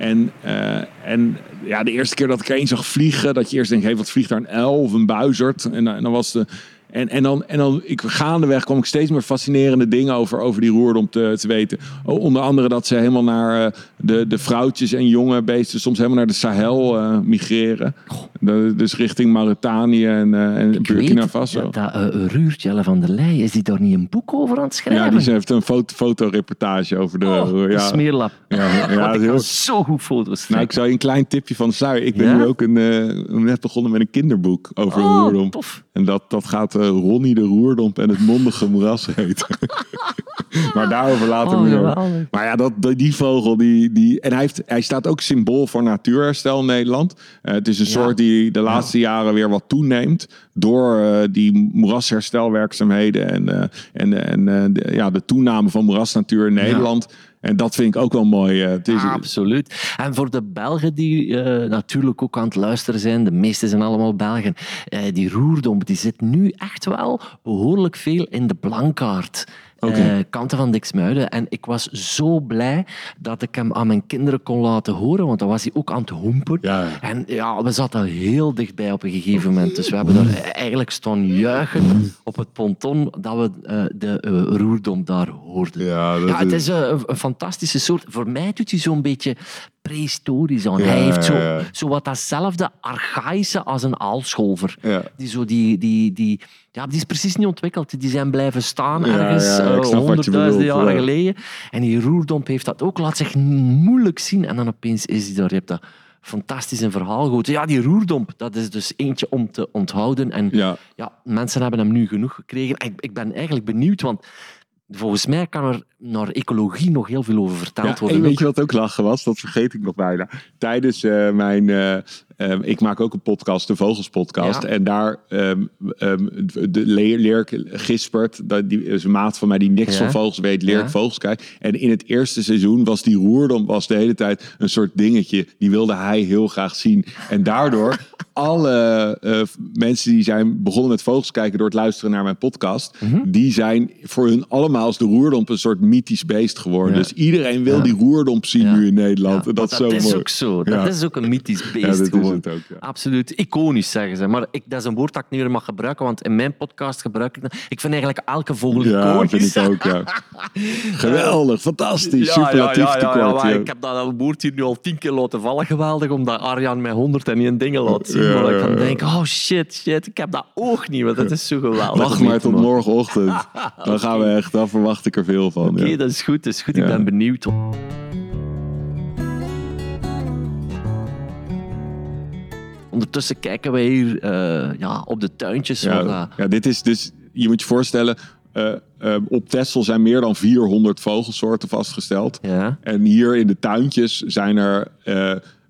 En, eh, en ja, de eerste keer dat ik er een zag vliegen, dat je eerst denkt, hey, wat vliegt daar een uil of een buizerd? En, en dan was de. En, en dan, en dan ik, gaandeweg kwam ik steeds meer fascinerende dingen over, over die roerdom te, te weten. Onder andere dat ze helemaal naar eh, de, de vrouwtjes en jonge beesten soms helemaal naar de Sahel eh, migreren. De- dus richting Mauritanië en, eh, en Burkina Faso. Dat, dat uh, Ruurtje van der Leij, is die daar niet een boek over aan het schrijven? Ja, die heeft een foto, fotoreportage over de. Oh, ja, smeerlap. Ja, ja, heel- zo goed foto's Nou, ik zou je een klein tipje van sluier. Ik ben Ja? nu ook een, net begonnen met een kinderboek over Oh, roerdom. tof. En dat, dat gaat Ronnie de Roerdomp en het mondige moeras heten. maar daarover later Oh, meer. geweldig. Maar ja, dat, die vogel, die, die, en hij, heeft, hij staat ook symbool voor natuurherstel in Nederland. Eh, het is een Ja. soort die de laatste jaren weer wat toeneemt. Door eh, die moerasherstelwerkzaamheden en, eh, en, en eh, de, ja, de toename van moerasnatuur in Nederland. En dat vind ik ook wel mooi. eh, het is, Absoluut. En voor de Belgen die eh, natuurlijk ook aan het luisteren zijn, de meeste zijn allemaal Belgen, eh, die roerdomp die zit nu echt wel behoorlijk veel in de blankaart. Oké. eh, kanten van Dixmuiden. En ik was zo blij dat ik hem aan mijn kinderen kon laten horen, want dan was hij ook aan het hoempen. Ja. En ja, we zaten heel dichtbij op een gegeven moment. Dus we hebben daar eigenlijk staan juichen op het ponton dat we eh, de eh, roerdom daar hoorden. Ja, het is- is een, een fantastische soort. Voor mij doet hij zo'n beetje prehistorisch aan. Ja, hij heeft zo, ja, ja. zo wat datzelfde archaïsche als een aalscholver. Die, zo die, die, die, ja, die is precies niet ontwikkeld. Die zijn blijven staan ergens eh, honderdduizenden jaren ja. geleden. En die roerdomp heeft dat ook. Laat zich moeilijk zien. En dan opeens is hij daar. Je hebt dat fantastisch een verhaal gehoord. Ja, die roerdomp, dat is dus eentje om te onthouden. En Ja. ja, mensen hebben hem nu genoeg gekregen. Ik, ik ben eigenlijk benieuwd, want volgens mij kan er naar ecologie nog heel veel over verteld Ja, worden. en weet je wat ook lachen was? Dat vergeet ik nog bijna. Tijdens eh, mijn... eh, eh, ik maak ook een podcast, de Vogelspodcast. Ja. En daar ehm, ehm, de leer, Leerk Gispert, dat die is een maat van mij die niks Ja. van vogels weet, Leerk Ja. vogels kijkt. En in het eerste seizoen was die roerdom was de hele tijd een soort dingetje. Die wilde hij heel graag zien. En daardoor alle eh, mensen die zijn begonnen met vogels kijken door het luisteren naar mijn podcast, Mhm. die zijn voor hun allemaal als de roerdomp een soort mythisch beest geworden. Ja. Dus iedereen wil Ja. die roerdomp zien Ja. nu in Nederland. En dat is zo is mooi. ook zo. Dat is ook een mythisch beest ook. Ja. Absoluut. Iconisch, zeggen ze. Maar ik, dat is een woord dat ik niet meer mag gebruiken, want in mijn podcast gebruik ik dat. Ik vind eigenlijk elke vogel Ja, iconisch. vind ik ook, ja. Geweldig, fantastisch, superlatief tekort. maar ja. ik heb dat woord hier nu al tien keer laten vallen, geweldig, omdat Arjan mij 101 dingen laat zien. Ja, waar ik ja. denk, oh shit, shit, ik heb dat oog niet, want dat is zo geweldig. Wacht maar tot morgenochtend. Dan gaan we echt, dan verwacht ik er veel van. Oké, ja. dat is goed, dat is goed. Ik ben benieuwd. Ondertussen kijken wij hier eh, ja, op de tuintjes. Ja, ja, dit is dus, je moet je voorstellen, eh, eh, op Texel zijn meer dan 400 vogelsoorten vastgesteld. ja. En hier in de tuintjes zijn er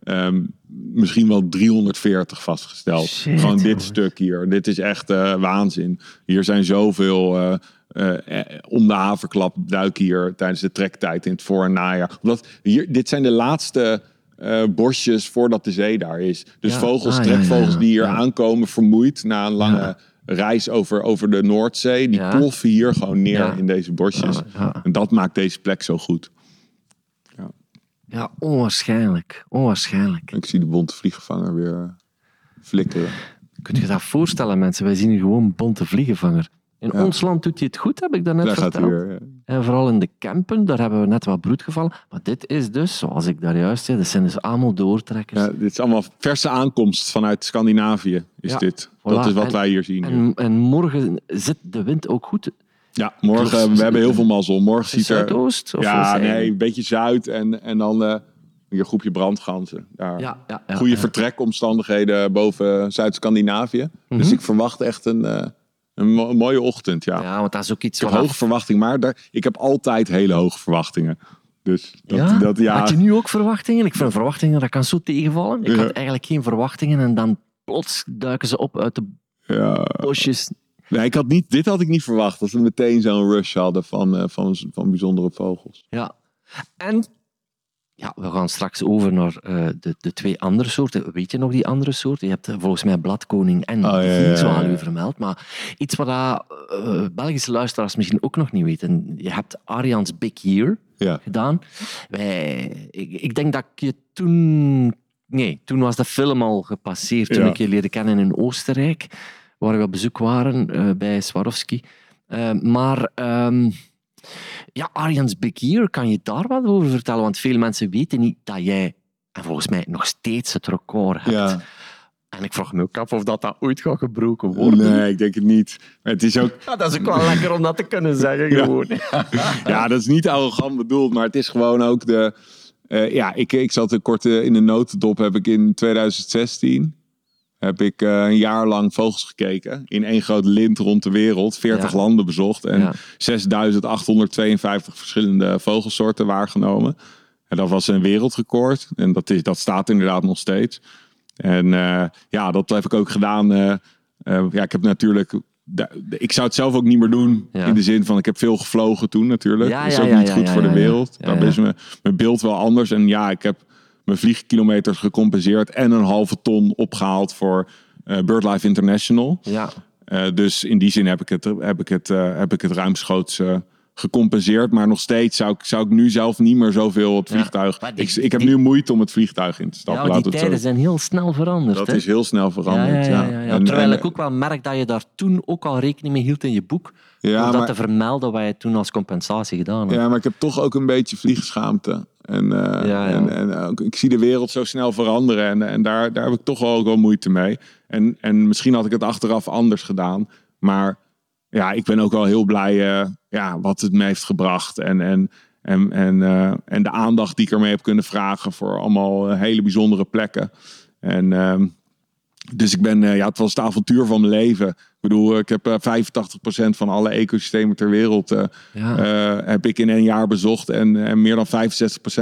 eh, ehm, misschien wel 340 vastgesteld. Shit, Gewoon dit stuk hier. Dit is echt eh, waanzin. Hier zijn zoveel. eh, eh, om de haverklap duiken hier tijdens de trektijd in het voor- en najaar. Omdat hier, dit zijn de laatste eh, bosjes voordat de zee daar is. Dus Ja. vogels, Ah, trekvogels ja, ja. die hier aankomen, vermoeid na een lange reis over, over de Noordzee, die ploffen hier gewoon neer in deze ja. En dat maakt deze plek zo goed. Ja, onwaarschijnlijk. Onwaarschijnlijk. Ik zie de bonte vliegenvanger weer flikkeren. Kun je dat voorstellen, mensen? Wij zien hier gewoon bonte vliegenvanger. In Ja. ons land doet hij het goed, heb ik daarnet hij verteld. weer. ja. En vooral in de campen, daar hebben we net wat bloed gevallen. Maar dit is dus, zoals ik daar juist zei, dat zijn dus allemaal doortrekkers. Ja, dit is allemaal verse aankomst vanuit Scandinavië, is dit. Dat is wat En- wij hier zien. En, en morgen zit de wind ook goed. Ja, morgen, Klopt. we hebben heel veel mazzel. Morgen ziet er... Zuidoost? Of Ja, nee, een beetje zuid en, en dan hier een groepje brandganzen. Daar. Ja, ja, ja, Goede vertrekomstandigheden boven Zuid-Scandinavië. Dus Mhm. ik verwacht echt een, eh, een, mo- een mooie ochtend, ja. Ja, want dat is ook iets Ik heb hoge verwachtingen, maar daar, ik heb altijd hele hoge verwachtingen. Dus dat, ja? dat ja. Had je nu ook verwachtingen? Ik vind verwachtingen, dat kan zo tegenvallen. Ik had eigenlijk geen verwachtingen en dan plots duiken ze op uit de ja. bosjes. Nee, ik had niet, dit had ik niet verwacht. Dat we meteen zo'n rush hadden van, eh, van, van bijzondere vogels. Ja. En ja, we gaan straks over naar eh, de, de twee andere soorten. Weet je nog die andere soorten? Je hebt eh, volgens mij bladkoning en Oh, ja, ja. vermeld. Maar iets wat eh, Belgische luisteraars misschien ook nog niet weten. Je hebt Arians Big Year Ja. gedaan. Wij, ik, ik denk dat ik je toen... Nee, toen was de film al gepasseerd. Toen Ja. ik je leerde kennen in Oostenrijk, waar we op bezoek waren eh, bij Swarovski. Eh, maar... ehm, ja, Arjan's Big Year, kan je daar wat over vertellen? Want veel mensen weten niet dat jij, en volgens mij nog steeds het record hebt. Ja. En ik vraag me ook af of dat, dat ooit gaat gebroken worden. Nee, ik denk het niet. Maar het is ook, Ja, dat is ook wel lekker om dat te kunnen zeggen, Ja. gewoon. ja, dat is niet arrogant bedoeld, maar het is gewoon ook de. eh, ja, ik, ik zat een korte in de notendop. Heb ik in 2016 heb ik eh, een jaar lang vogels gekeken in één groot lint rond de wereld, 40 Ja. landen bezocht en Ja. 6852 verschillende vogelsoorten waargenomen. En dat was een wereldrecord en dat, is, dat staat inderdaad nog steeds. En eh, ja, dat heb ik ook gedaan. eh, ja, ik heb natuurlijk. Ik zou het zelf ook niet meer doen. Ja. In de zin van, ik heb veel gevlogen toen natuurlijk. Ja, dat is ook niet goed voor de wereld. Daar is mijn, mijn beeld wel anders. En ja, ik heb mijn vliegkilometers gecompenseerd. En een halve ton opgehaald voor eh, BirdLife International. Ja, Eh, dus in die zin heb ik het, heb ik het, eh, heb ik het ruimschoots gecompenseerd. Maar nog steeds zou ik, zou ik nu zelf niet meer zoveel het vliegtuig... Die- ik, ik heb die- nu moeite om het vliegtuig in te stappen. ja die tijden zijn heel snel veranderd. dat hè? is heel snel veranderd. ja, ja, ja. En- Terwijl en- ik ook wel merk dat je daar toen ook al rekening mee hield in je boek. Ja, om dat maar- te vermelden wat je toen als compensatie gedaan hebt. Ja, maar ik heb toch ook een beetje vliegschaamte. En, eh, Ja, ja. en, en ik zie de wereld zo snel veranderen. En, en daar, daar heb ik toch wel, ook wel moeite mee. En, en misschien had ik het achteraf anders gedaan. Maar ja, ik ben ook wel heel blij eh, ja, wat het me heeft gebracht. En, en, en, en, eh, en de aandacht die ik ermee heb kunnen vragen voor allemaal eh, hele bijzondere plekken. En ehm, dus ik ben, ja, het was het avontuur van mijn leven. Ik bedoel, ik heb eh 85% van alle ecosystemen ter wereld Ja. heb ik in een jaar bezocht. En, en meer dan 65%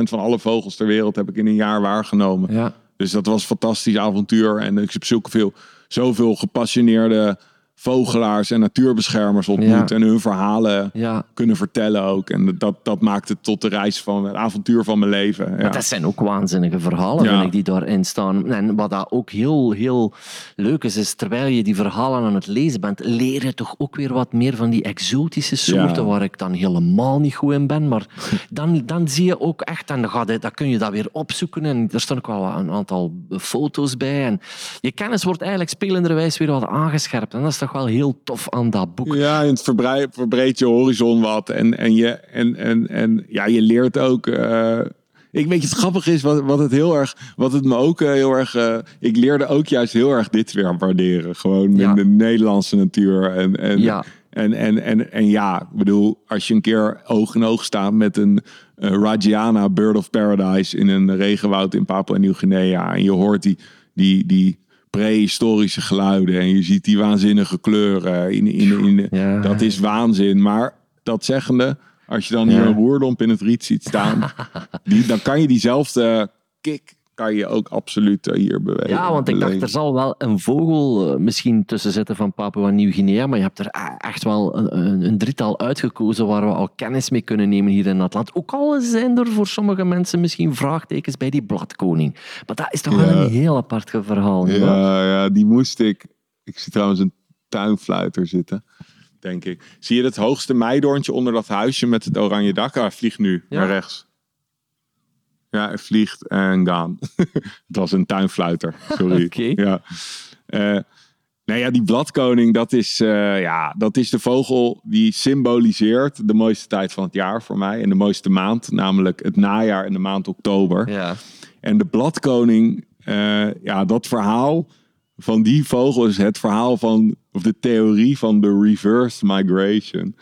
van alle vogels ter wereld heb ik in een jaar waargenomen. ja. Dus dat was een fantastisch avontuur. En ik heb zoveel, zoveel gepassioneerde vogelaars en natuurbeschermers ontmoet. Ja. En hun verhalen ja. kunnen vertellen ook. En dat, dat maakt het tot de reis van het avontuur van mijn leven. Ja. Dat zijn ook waanzinnige verhalen, vind ik, die daarin staan. En wat dat ook heel, heel leuk is, is terwijl je die verhalen aan het lezen bent, leer je toch ook weer wat meer van die exotische soorten, waar ik dan helemaal niet goed in ben. Maar dan, dan zie je ook echt, en dan kun je dat weer opzoeken. En er staan ook wel een aantal foto's bij. En je kennis wordt eigenlijk spelenderwijs weer wat aangescherpt. En dat is toch wel heel tof aan dat boek. Ja, en het verbreedt je horizon wat. En, en, je, en, en, en ja, je leert ook. eh, ik weet je, het grappige is wat, wat het heel erg, wat het me ook eh, heel erg. eh, ik leerde ook juist heel erg dit weer waarderen. Gewoon Ja. in de Nederlandse natuur. En, en, Ja. en, en, en, en ja, ik bedoel, als je een keer oog in oog staat met een Rajiana Bird of Paradise in een regenwoud in Papua Nieuw-Guinea. En je hoort die, die, die prehistorische geluiden en je ziet die waanzinnige kleuren. In, in, in, Ja. Dat is waanzin. Maar dat zeggende, als je dan Ja. hier een roerdomp in het riet ziet staan, die, dan kan je diezelfde kick kan je ook absoluut eh, hier bewegen. Ja, want ik dacht, er zal wel een vogel eh, misschien tussen zitten van Papua Nieuw-Guinea, maar je hebt er e- echt wel een, een, een drietal uitgekozen waar we al kennis mee kunnen nemen hier in dat land. Ook al zijn er voor sommige mensen misschien vraagtekens bij die bladkoning. Maar dat is toch wel een heel apart verhaal. Ja, ja, die moest ik. Ik zie trouwens een tuinfluiter zitten, denk ik. Zie je het hoogste meidoorntje onder dat huisje met het oranje dak? Ah, hij vliegt nu Ja. naar rechts. Ja, hij vliegt en gaan. het was een tuinfluiter, sorry. Ja. Eh, Nou ja, die bladkoning, dat is, eh, ja, dat is de vogel die symboliseert de mooiste tijd van het jaar voor mij. En de mooiste maand, namelijk het najaar en de maand oktober. Ja. En de bladkoning, eh, ja, dat verhaal van die vogel is het verhaal van, of de theorie van de reverse migration.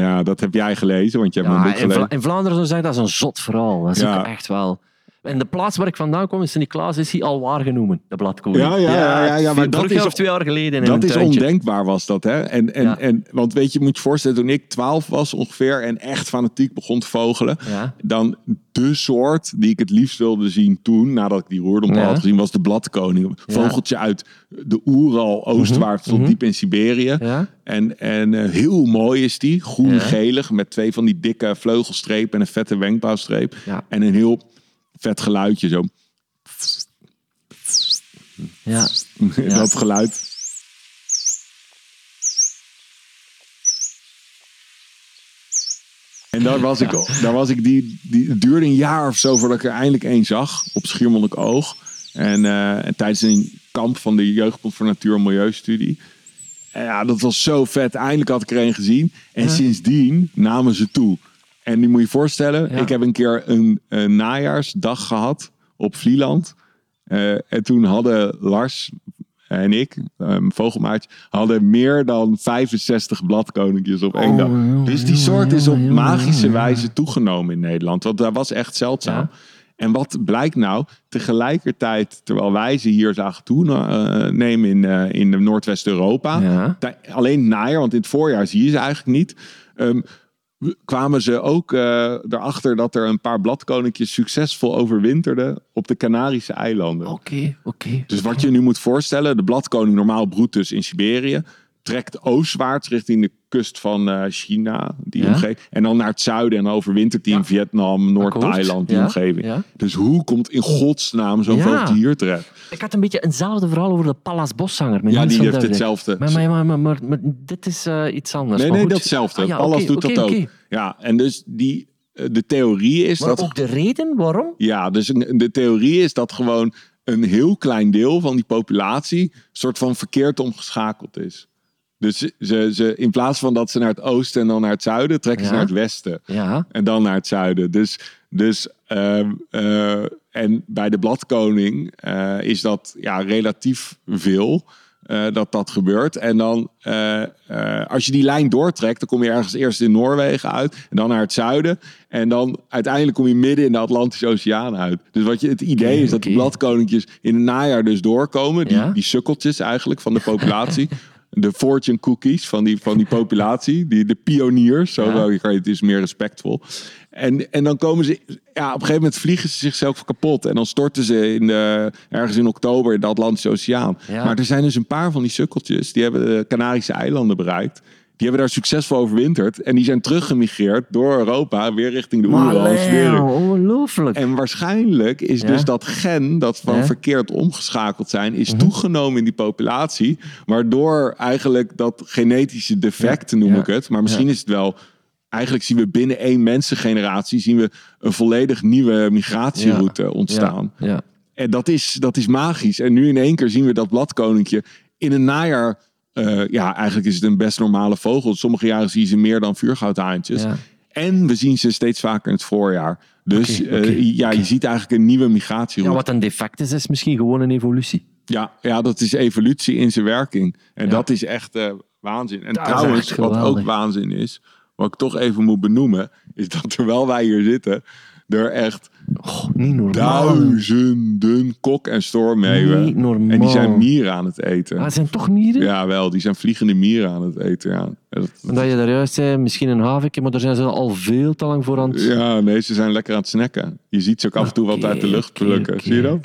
Ja, dat heb jij gelezen, want je hebt mijn Ja, in, Vla- gelezen. in Vlaanderen zou zeggen dat is een zot verhaal. Dat is Ja. ook echt wel. En de plaats waar ik vandaan kom, in Sint-Niklaas, is hij al waar genomen, de bladkoning. Ja, ja, ja, ja, ja, maar dat is of twee jaar geleden Dat is ondenkbaar was dat, hè? En, en, Ja. en, want weet je, moet je voorstellen, toen ik 12 was ongeveer en echt fanatiek begon te vogelen, Ja. dan de soort die ik het liefst wilde zien toen, nadat ik die roerdomp Ja. had gezien, was de bladkoning. Vogeltje uit de Oeral, oostwaarts tot mhm. diep in Siberië. En, en eh, heel mooi is die, groen-gelig, met twee van die dikke vleugelstrepen en een vette wenkbrauwstreep. En een heel vet geluidje zo. Ja. dat geluid. En daar was ik, daar was ik die, die, het duurde een jaar of zo voordat ik er eindelijk één zag op Schiermonnikoog. En, eh, en tijdens een kamp van de Jeugdbond voor Natuur- en Milieustudie. En ja, dat was zo vet. Eindelijk had ik er één gezien. En sindsdien namen ze toe. En nu moet je je voorstellen, Ja. ik heb een keer een, een najaarsdag gehad op Vlieland. Eh, en toen hadden Lars en ik, um, vogelmaatje, hadden meer dan 65 bladkoninkjes op één Oh, dag. Dus die soort is op magische wijze toegenomen in Nederland. Want dat was echt zeldzaam. Ja. En wat blijkt nou? Tegelijkertijd, terwijl wij ze hier zagen toenemen in, eh, in Noordwest-Europa. Ja. Tij- Alleen najaar, want in het voorjaar zie je ze eigenlijk niet. ehm, kwamen ze ook eh, erachter dat er een paar bladkoninkjes succesvol overwinterden op de Canarische eilanden. Oké, oké. Dus wat je nu moet voorstellen, de bladkoning normaal broedt dus in Siberië. Trekt oostwaarts richting de kust van eh, China, die Ja. omgeving. En dan naar het zuiden en overwintert die in Vietnam, Noord-Thailand, die Ja, omgeving. Dus hoe komt in godsnaam zo'n vogeltje hier terecht? Ik had een beetje eenzelfde verhaal over de Pallas Boszanger. Ja, die heeft hetzelfde. Maar, maar, maar, maar, maar, dit is eh, iets anders. Nee, Maar nee, datzelfde. Ah, Pallas oké, doet dat ook. Ja, en dus die, eh, de theorie is Maar dat... ook de reden waarom? Ja, dus de theorie is dat gewoon een heel klein deel van die populatie soort van verkeerd omgeschakeld is. Dus ze, ze, in plaats van dat ze naar het oosten en dan naar het zuiden, trekken ze naar het westen Ja. en dan naar het zuiden. Dus, dus ehm, eh, en bij de bladkoning eh, is dat ja, relatief veel eh, dat dat gebeurt. En dan, als je die lijn doortrekt, dan kom je ergens eerst in Noorwegen uit en dan naar het zuiden. En dan uiteindelijk kom je midden in de Atlantische Oceaan uit. Dus wat je, het idee is dat die oké. bladkoninkjes in het najaar dus doorkomen. Die, Ja. die sukkeltjes eigenlijk van de populatie. de fortune cookies van die, van die populatie. Die, de pioniers, zo Ja. kan je- het is meer respectvol. En, en dan komen ze, ja, op een gegeven moment vliegen ze zichzelf kapot. En dan storten ze in de, ergens in oktober in de Atlantische Oceaan. Ja. Maar er zijn dus een paar van die sukkeltjes, die hebben de Canarische eilanden bereikt. Die hebben daar succesvol overwinterd. En die zijn teruggemigreerd door Europa weer richting de Oeral. en Siberië. ongelooflijk. En waarschijnlijk is Ja. dus dat gen dat van Ja. verkeerd omgeschakeld zijn, is Mhm. toegenomen in die populatie. Waardoor eigenlijk dat genetische defect, Ja. noem ik het. Maar misschien is het wel. Eigenlijk zien we binnen één mensengeneratie zien we een volledig nieuwe migratieroute ontstaan. Ja, ja. En dat is, dat is magisch. En nu in één keer zien we dat bladkoninkje in een najaar. Eh, ja, eigenlijk is het een best normale vogel. Sommige jaren zie je ze meer dan vuurgoudhaantjes. Ja. En we zien ze steeds vaker in het voorjaar. Dus eh, ja, je ziet eigenlijk een nieuwe migratieroute. Ja, wat een defect is, is misschien gewoon een evolutie. Ja, ja, dat is evolutie in zijn werking. En Ja. dat is echt eh, waanzin. En Dat trouwens, wat ook waanzin is, wat ik toch even moet benoemen, is dat terwijl wij hier zitten, er echt Oh, niet normaal. duizenden kok- en stormmeeuwen. Niet normaal. En die zijn mieren aan het eten. Ah, het zijn toch mieren? Ja, wel, die zijn vliegende mieren aan het eten. Ja, dat, Dat je daar juist zei, misschien een havikje, maar daar zijn ze al veel te lang voor aan het... ja nee, ze zijn lekker aan het snacken. Je ziet ze ook af en toe wat uit de lucht plukken. Zie je dat?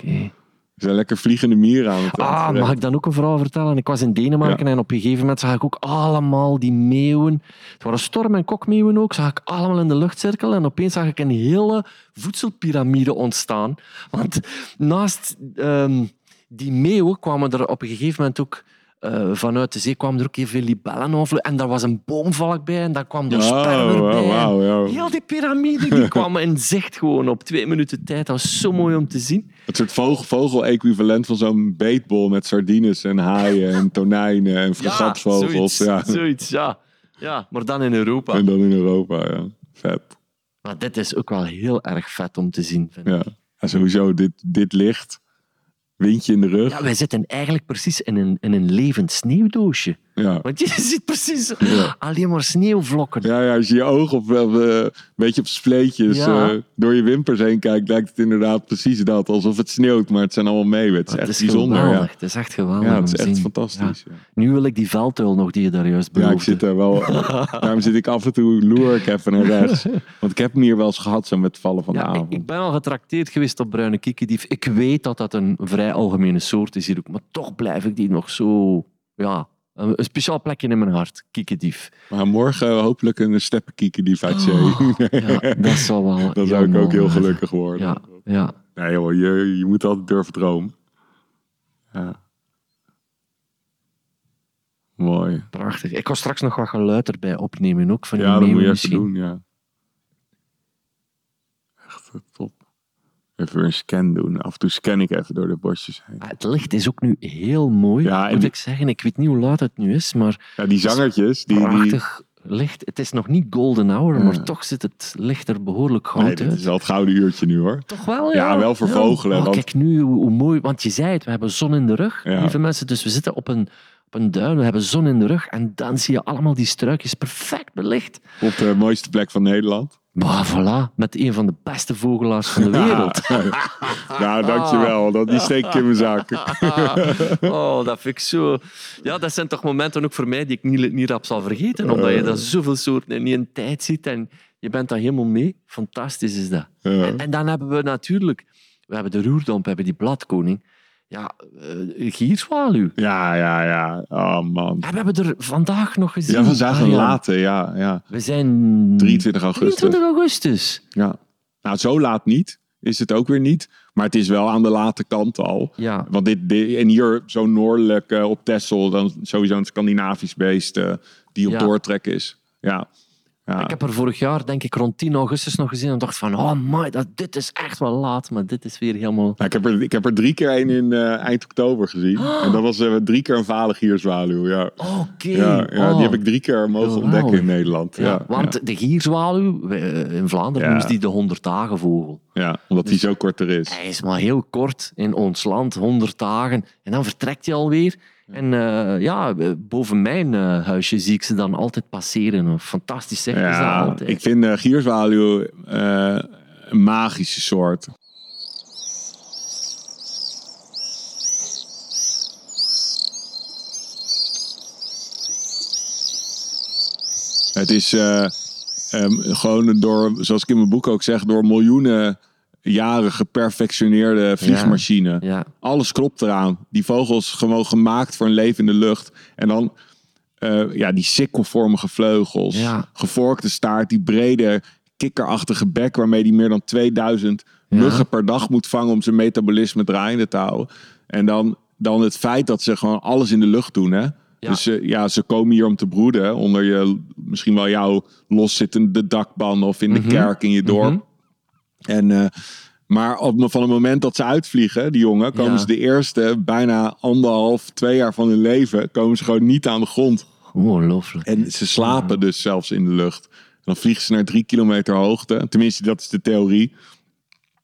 Ze zijn lekker vliegende mieren aan het Ah, mag ik dan ook een verhaal vertellen? Ik was in Denemarken Ja. en op een gegeven moment zag ik ook allemaal die meeuwen. Het waren storm- en kokmeeuwen ook. Zag ik allemaal in de luchtcirkel en opeens zag ik een hele voedselpiramide ontstaan. Want naast ehm, die meeuwen kwamen er op een gegeven moment ook eh, vanuit de zee kwamen er ook heel veel libellen over. En daar was een boomvalk bij en daar kwam de Oh, sperwer bij. wauw, wauw, ja. Heel die piramide die kwam in zicht gewoon op twee minuten tijd. Dat was zo mooi om te zien. Het soort vogel, vogel-equivalent van zo'n beetbol met sardines en haaien en tonijnen en fregatvogels. zoiets, Ja, zoiets, ja. ja. Maar dan in Europa. En dan in Europa, ja. Vet. Maar dit is ook wel heel erg vet om te zien. Vind ik. Ja. Ja, sowieso, dit, dit licht, windje in de rug. Ja, wij zitten eigenlijk precies in een, in een levend sneeuwdoosje. Ja. Want je ziet precies Ja. alleen maar sneeuwvlokken. Ja, ja, als je je oog op, eh, een beetje op spleetjes Ja. eh, door je wimpers heen kijkt, lijkt het inderdaad precies dat. Alsof het sneeuwt, maar het zijn allemaal mee. Het is Maar echt het is bijzonder. geweldig. Het is echt geweldig ja, het is echt zien. fantastisch. Nu wil ik die veldtuil nog die je daar juist Ja, ik beloofde. zit er wel. daarom zit ik af en toe loer ik even naar rechts. Want ik heb hem hier wel eens gehad zo met het vallen van de ik, avond. ik ben al getrakteerd geweest op bruine kiekendief. Ik weet dat dat een vrij algemene soort is hier ook, maar toch blijf ik die nog zo... Ja, een, speciaal plekje in mijn hart, kiekendief. Maar morgen hopelijk een die uit zee. Ja, dat zal wel Dan zou ik ook heel gelukkig worden. Ja, ja. Nee joh, je, je moet altijd durven dromen. Ja. Mooi. Prachtig. Ik ga straks nog wat geluid erbij opnemen, ook van die Ja, dat moet je even doen, ja. Echt eh, top. Even een scan doen. Af en toe scan ik even door de bosjes heen. Ah, Het licht is ook nu heel mooi, Ja, moet die- ik zeggen. Ik weet niet hoe laat het nu is, maar Ja, die zangertjes, die... die prachtig licht. Het is nog niet golden hour, Ja. maar toch zit het licht er behoorlijk goud nee, uit. is wel het gouden uurtje nu hoor. Toch wel, ja. Ja, wel voor vogelen, Oh, want- Kijk nu hoe, hoe mooi, want je zei het, we hebben zon in de rug, Ja. lieve mensen. Dus we zitten op een, op een duin, we hebben zon in de rug en dan zie je allemaal die struikjes perfect belicht. Op de mooiste plek van Nederland. Bah, voilà, met een van de beste vogelaars van de wereld. nou, dankjewel. Dat, die steek ik in mijn zak. oh, dat vind ik zo... Ja, dat zijn toch momenten ook voor mij die ik niet, niet rap zal vergeten. Omdat je dat zoveel soorten in één tijd ziet en je bent daar helemaal mee. Fantastisch is dat. Ja. En, en dan hebben we natuurlijk... We hebben de roerdomp, we hebben die bladkoning. Ja, uh, gierzwaluw. Ja, ja, ja. Oh man. En we hebben er vandaag nog gezien. Ja, we zagen Ah, een ja. ja, ja. We zijn... 23 augustus. 23 augustus. Ja. Nou, zo laat niet. Is het ook weer niet. Maar het is wel aan de late kant al. Ja. Want dit, dit- en hier zo noordelijk op Texel, dan sowieso een Scandinavisch beest eh, die op Ja. doortrek is. Ja. Ja. Ik heb er vorig jaar, denk ik, rond 10 augustus nog gezien en dacht van, oh my, dat, dit is echt wel laat, maar dit is weer helemaal... Ik, heb er, ik heb er drie keer één in eh, eind oktober gezien. En dat was eh, drie keer een vale gierzwaluw. Ja. Oké. Ja, ja, Oh. die heb ik drie keer mogen ontdekken in Nederland. Ja, want de gierzwaluw, eh, in Vlaanderen noemen ze die de 100 dagen vogel. ja. omdat die zo korter is. Hij is maar heel kort in ons land, 100 dagen. En dan vertrekt hij alweer. En eh, ja, boven mijn eh, huisje zie ik ze dan altijd passeren. Fantastisch zeg is dat Ja, altijd. ik vind de gierzwaluw eh, een magische soort. Het is eh, ehm, gewoon door, zoals ik in mijn boek ook zeg, door miljoenen jaren geperfectioneerde vliegmachine. Ja, Alles klopt eraan. Die vogels gewoon gemaakt voor een leven in de lucht. En dan eh, ja, die sikkelvormige vleugels. Ja. Gevorkte staart, die brede kikkerachtige bek waarmee die meer dan 2000 Ja. muggen per dag moet vangen om zijn metabolisme draaiende te houden. En dan, dan het feit dat ze gewoon alles in de lucht doen. Hè? Ja. Dus eh, ja, ze komen hier om te broeden. Onder je, misschien wel jouw loszittende dakban of in de Mhm. kerk in je dorp. Mhm. En, eh, maar op, van het moment dat ze uitvliegen, die jongen, komen Ja. ze de eerste bijna anderhalf, twee jaar van hun leven, komen ze gewoon niet aan de grond. ongelooflijk. En ze slapen dus zelfs in de lucht. En dan vliegen ze naar drie kilometer hoogte. Tenminste, dat is de theorie.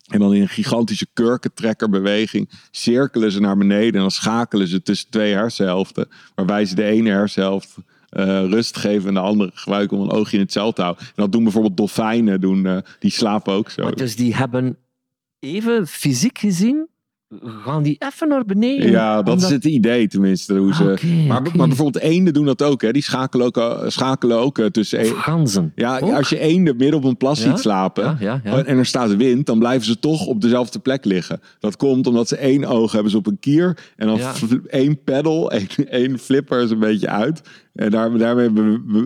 En dan in een gigantische kurkentrekkerbeweging cirkelen ze naar beneden. En dan schakelen ze tussen twee hersenhelften. Waarbij ze de ene hersenhelft rust geven en de andere gebruiken om een oogje in het cel te houden. En dat doen bijvoorbeeld dolfijnen, doen, eh, die slapen ook zo. Maar dus die hebben even fysiek gezien, gaan die even naar beneden. Ja, dat Omdat- is het idee tenminste. Hoe ze, Ah, maar, bijvoorbeeld eenden doen dat ook. Hè? Die schakelen ook, eh, schakelen ook eh, tussen... Een- ganzen. ja, Ook? als je eenden midden op een plas Ja? ziet slapen... Ja, ja, ja. en er staat wind, dan blijven ze toch op dezelfde plek liggen. Dat komt omdat ze één oog hebben ze op een kier. En dan één pedal, één, één flipper is een beetje uit. En daar, daarmee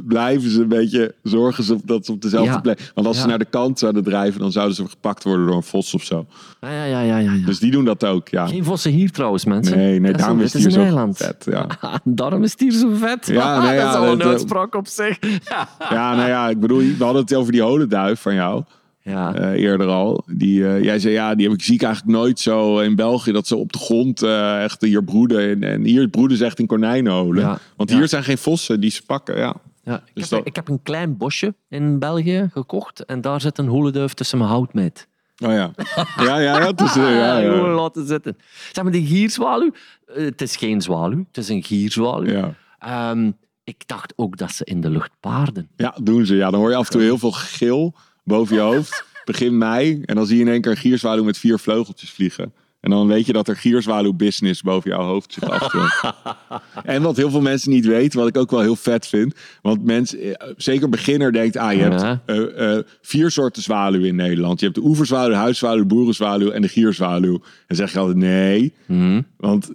blijven ze een beetje zorgen ze dat ze op dezelfde Ja. plek. Want als ze naar de kant zouden drijven, dan zouden ze gepakt worden door een vos of zo. Ja, ja, ja, ja, ja. Dus die doen dat ook, ja. Geen vossen hier trouwens, mensen. Nee, nee, daarom is het hier zo eiland. vet. Ja. Daarom is het hier zo vet. Ja, nee, dat is al een uitspraak op zich. ja, nou ja, ik bedoel, we hadden het over die holenduif van jou. Ja. eh, eerder al. Die, eh, jij zei, ja, die heb ik zie ik eigenlijk nooit zo in België, dat ze op de grond eh, echt hier broeden. En, en hier broeden ze echt in konijnenholen. Ja. Want Ja. hier zijn geen vossen die ze pakken, ja. Ja, ik, Dus heb, dat- ik heb een klein bosje in België gekocht en daar zit een holenduif tussen mijn houtmeet. Oh ja. Ja, ja, ja. Dus, eh, ja, Gewoon ja. laten zitten. Zeg maar, die gierzwaluw, het is geen zwaluw, het is een gierzwaluw. ja. Ehm, ik dacht ook dat ze in de lucht paarden. Ja, doen ze. Ja, dan hoor je af en toe heel veel gegil boven je hoofd. Begin mei. En dan zie je in één keer een gierzwaluw met vier vleugeltjes vliegen. En dan weet je dat er gierzwaluw business boven jouw hoofd zit af en wat heel veel mensen niet weten, wat ik ook wel heel vet vind. Want mensen, eh, zeker beginner denkt, ah, je hebt eh, eh, vier soorten zwaluwen in Nederland. Je hebt de oeverzwaluw, de huiszwaluw, de boerenzwaluw en de gierzwaluw. En zeg je altijd nee. Hm? Want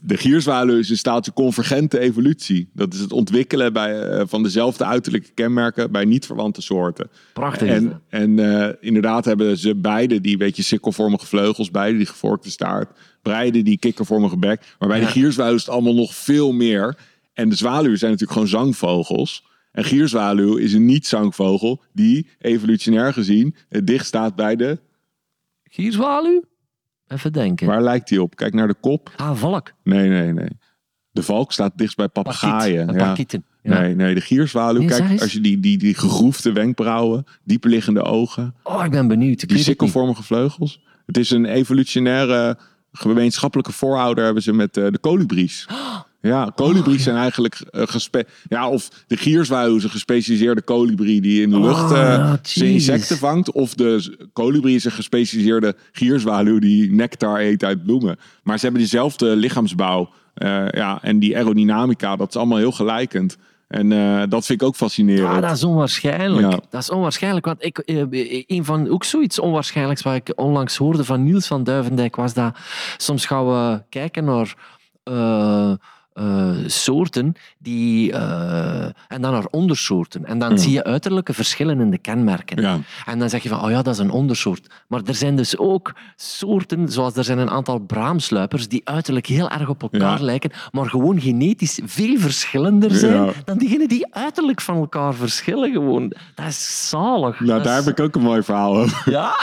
de gierzwaluw is in staat tot convergente evolutie. Dat is het ontwikkelen bij, eh, van dezelfde uiterlijke kenmerken bij niet-verwante soorten. Prachtig. En, en eh, inderdaad hebben ze beide die beetje sikkelvormige vleugels, beide die gevorkte staart, beide die kikkervormige bek. Maar bij Ja. de gierzwaluw is het allemaal nog veel meer. En de zwaluwen zijn natuurlijk gewoon zangvogels. En gierzwaluw is een niet-zangvogel die evolutionair gezien dicht staat bij de... Gierzwaluw? Even denken. Waar lijkt die op? Kijk naar de kop. Ah, valk. Nee, nee, nee. De valk staat dichtst bij papegaaien. Pakiet. Ja. Pakieten. Ja. Nee, nee, de gierzwaluw. Nee, Kijk, als je die, die, die gegroefde wenkbrauwen, dieperliggende ogen, Oh, ik ben benieuwd. Ik die sikkelvormige vleugels. Het is een evolutionaire gemeenschappelijke voorouder hebben ze met eh, de kolibries. Ja, kolibries zijn eigenlijk gespe... Ja, of de een gespecialiseerde kolibrie die in de lucht Oh, eh, zijn insecten vangt. Of de kolibrie is een gespecialiseerde gierzwaluw die nectar eet uit bloemen. Maar ze hebben dezelfde lichaamsbouw. eh, ja, en die aerodynamica, dat is allemaal heel gelijkend. En dat vind ik ook fascinerend. Ah, dat is onwaarschijnlijk. Ja. Dat is onwaarschijnlijk. Want ik, eh, een van ook zoiets onwaarschijnlijks wat ik onlangs hoorde van Niels van Duivendijk was dat soms gaan we kijken naar eh, soorten die, eh, en dan naar ondersoorten. En dan Ja. zie je uiterlijke verschillen in de kenmerken. Ja. En dan zeg je van, oh ja, dat is een ondersoort. Maar er zijn dus ook soorten, zoals er zijn een aantal braamsluipers, die uiterlijk heel erg op elkaar Ja. lijken, maar gewoon genetisch veel verschillender zijn dan diegenen die uiterlijk van elkaar verschillen. Gewoon. Dat is zalig. Nou, Dat daar is- heb ik ook een mooi verhaal over. Ja?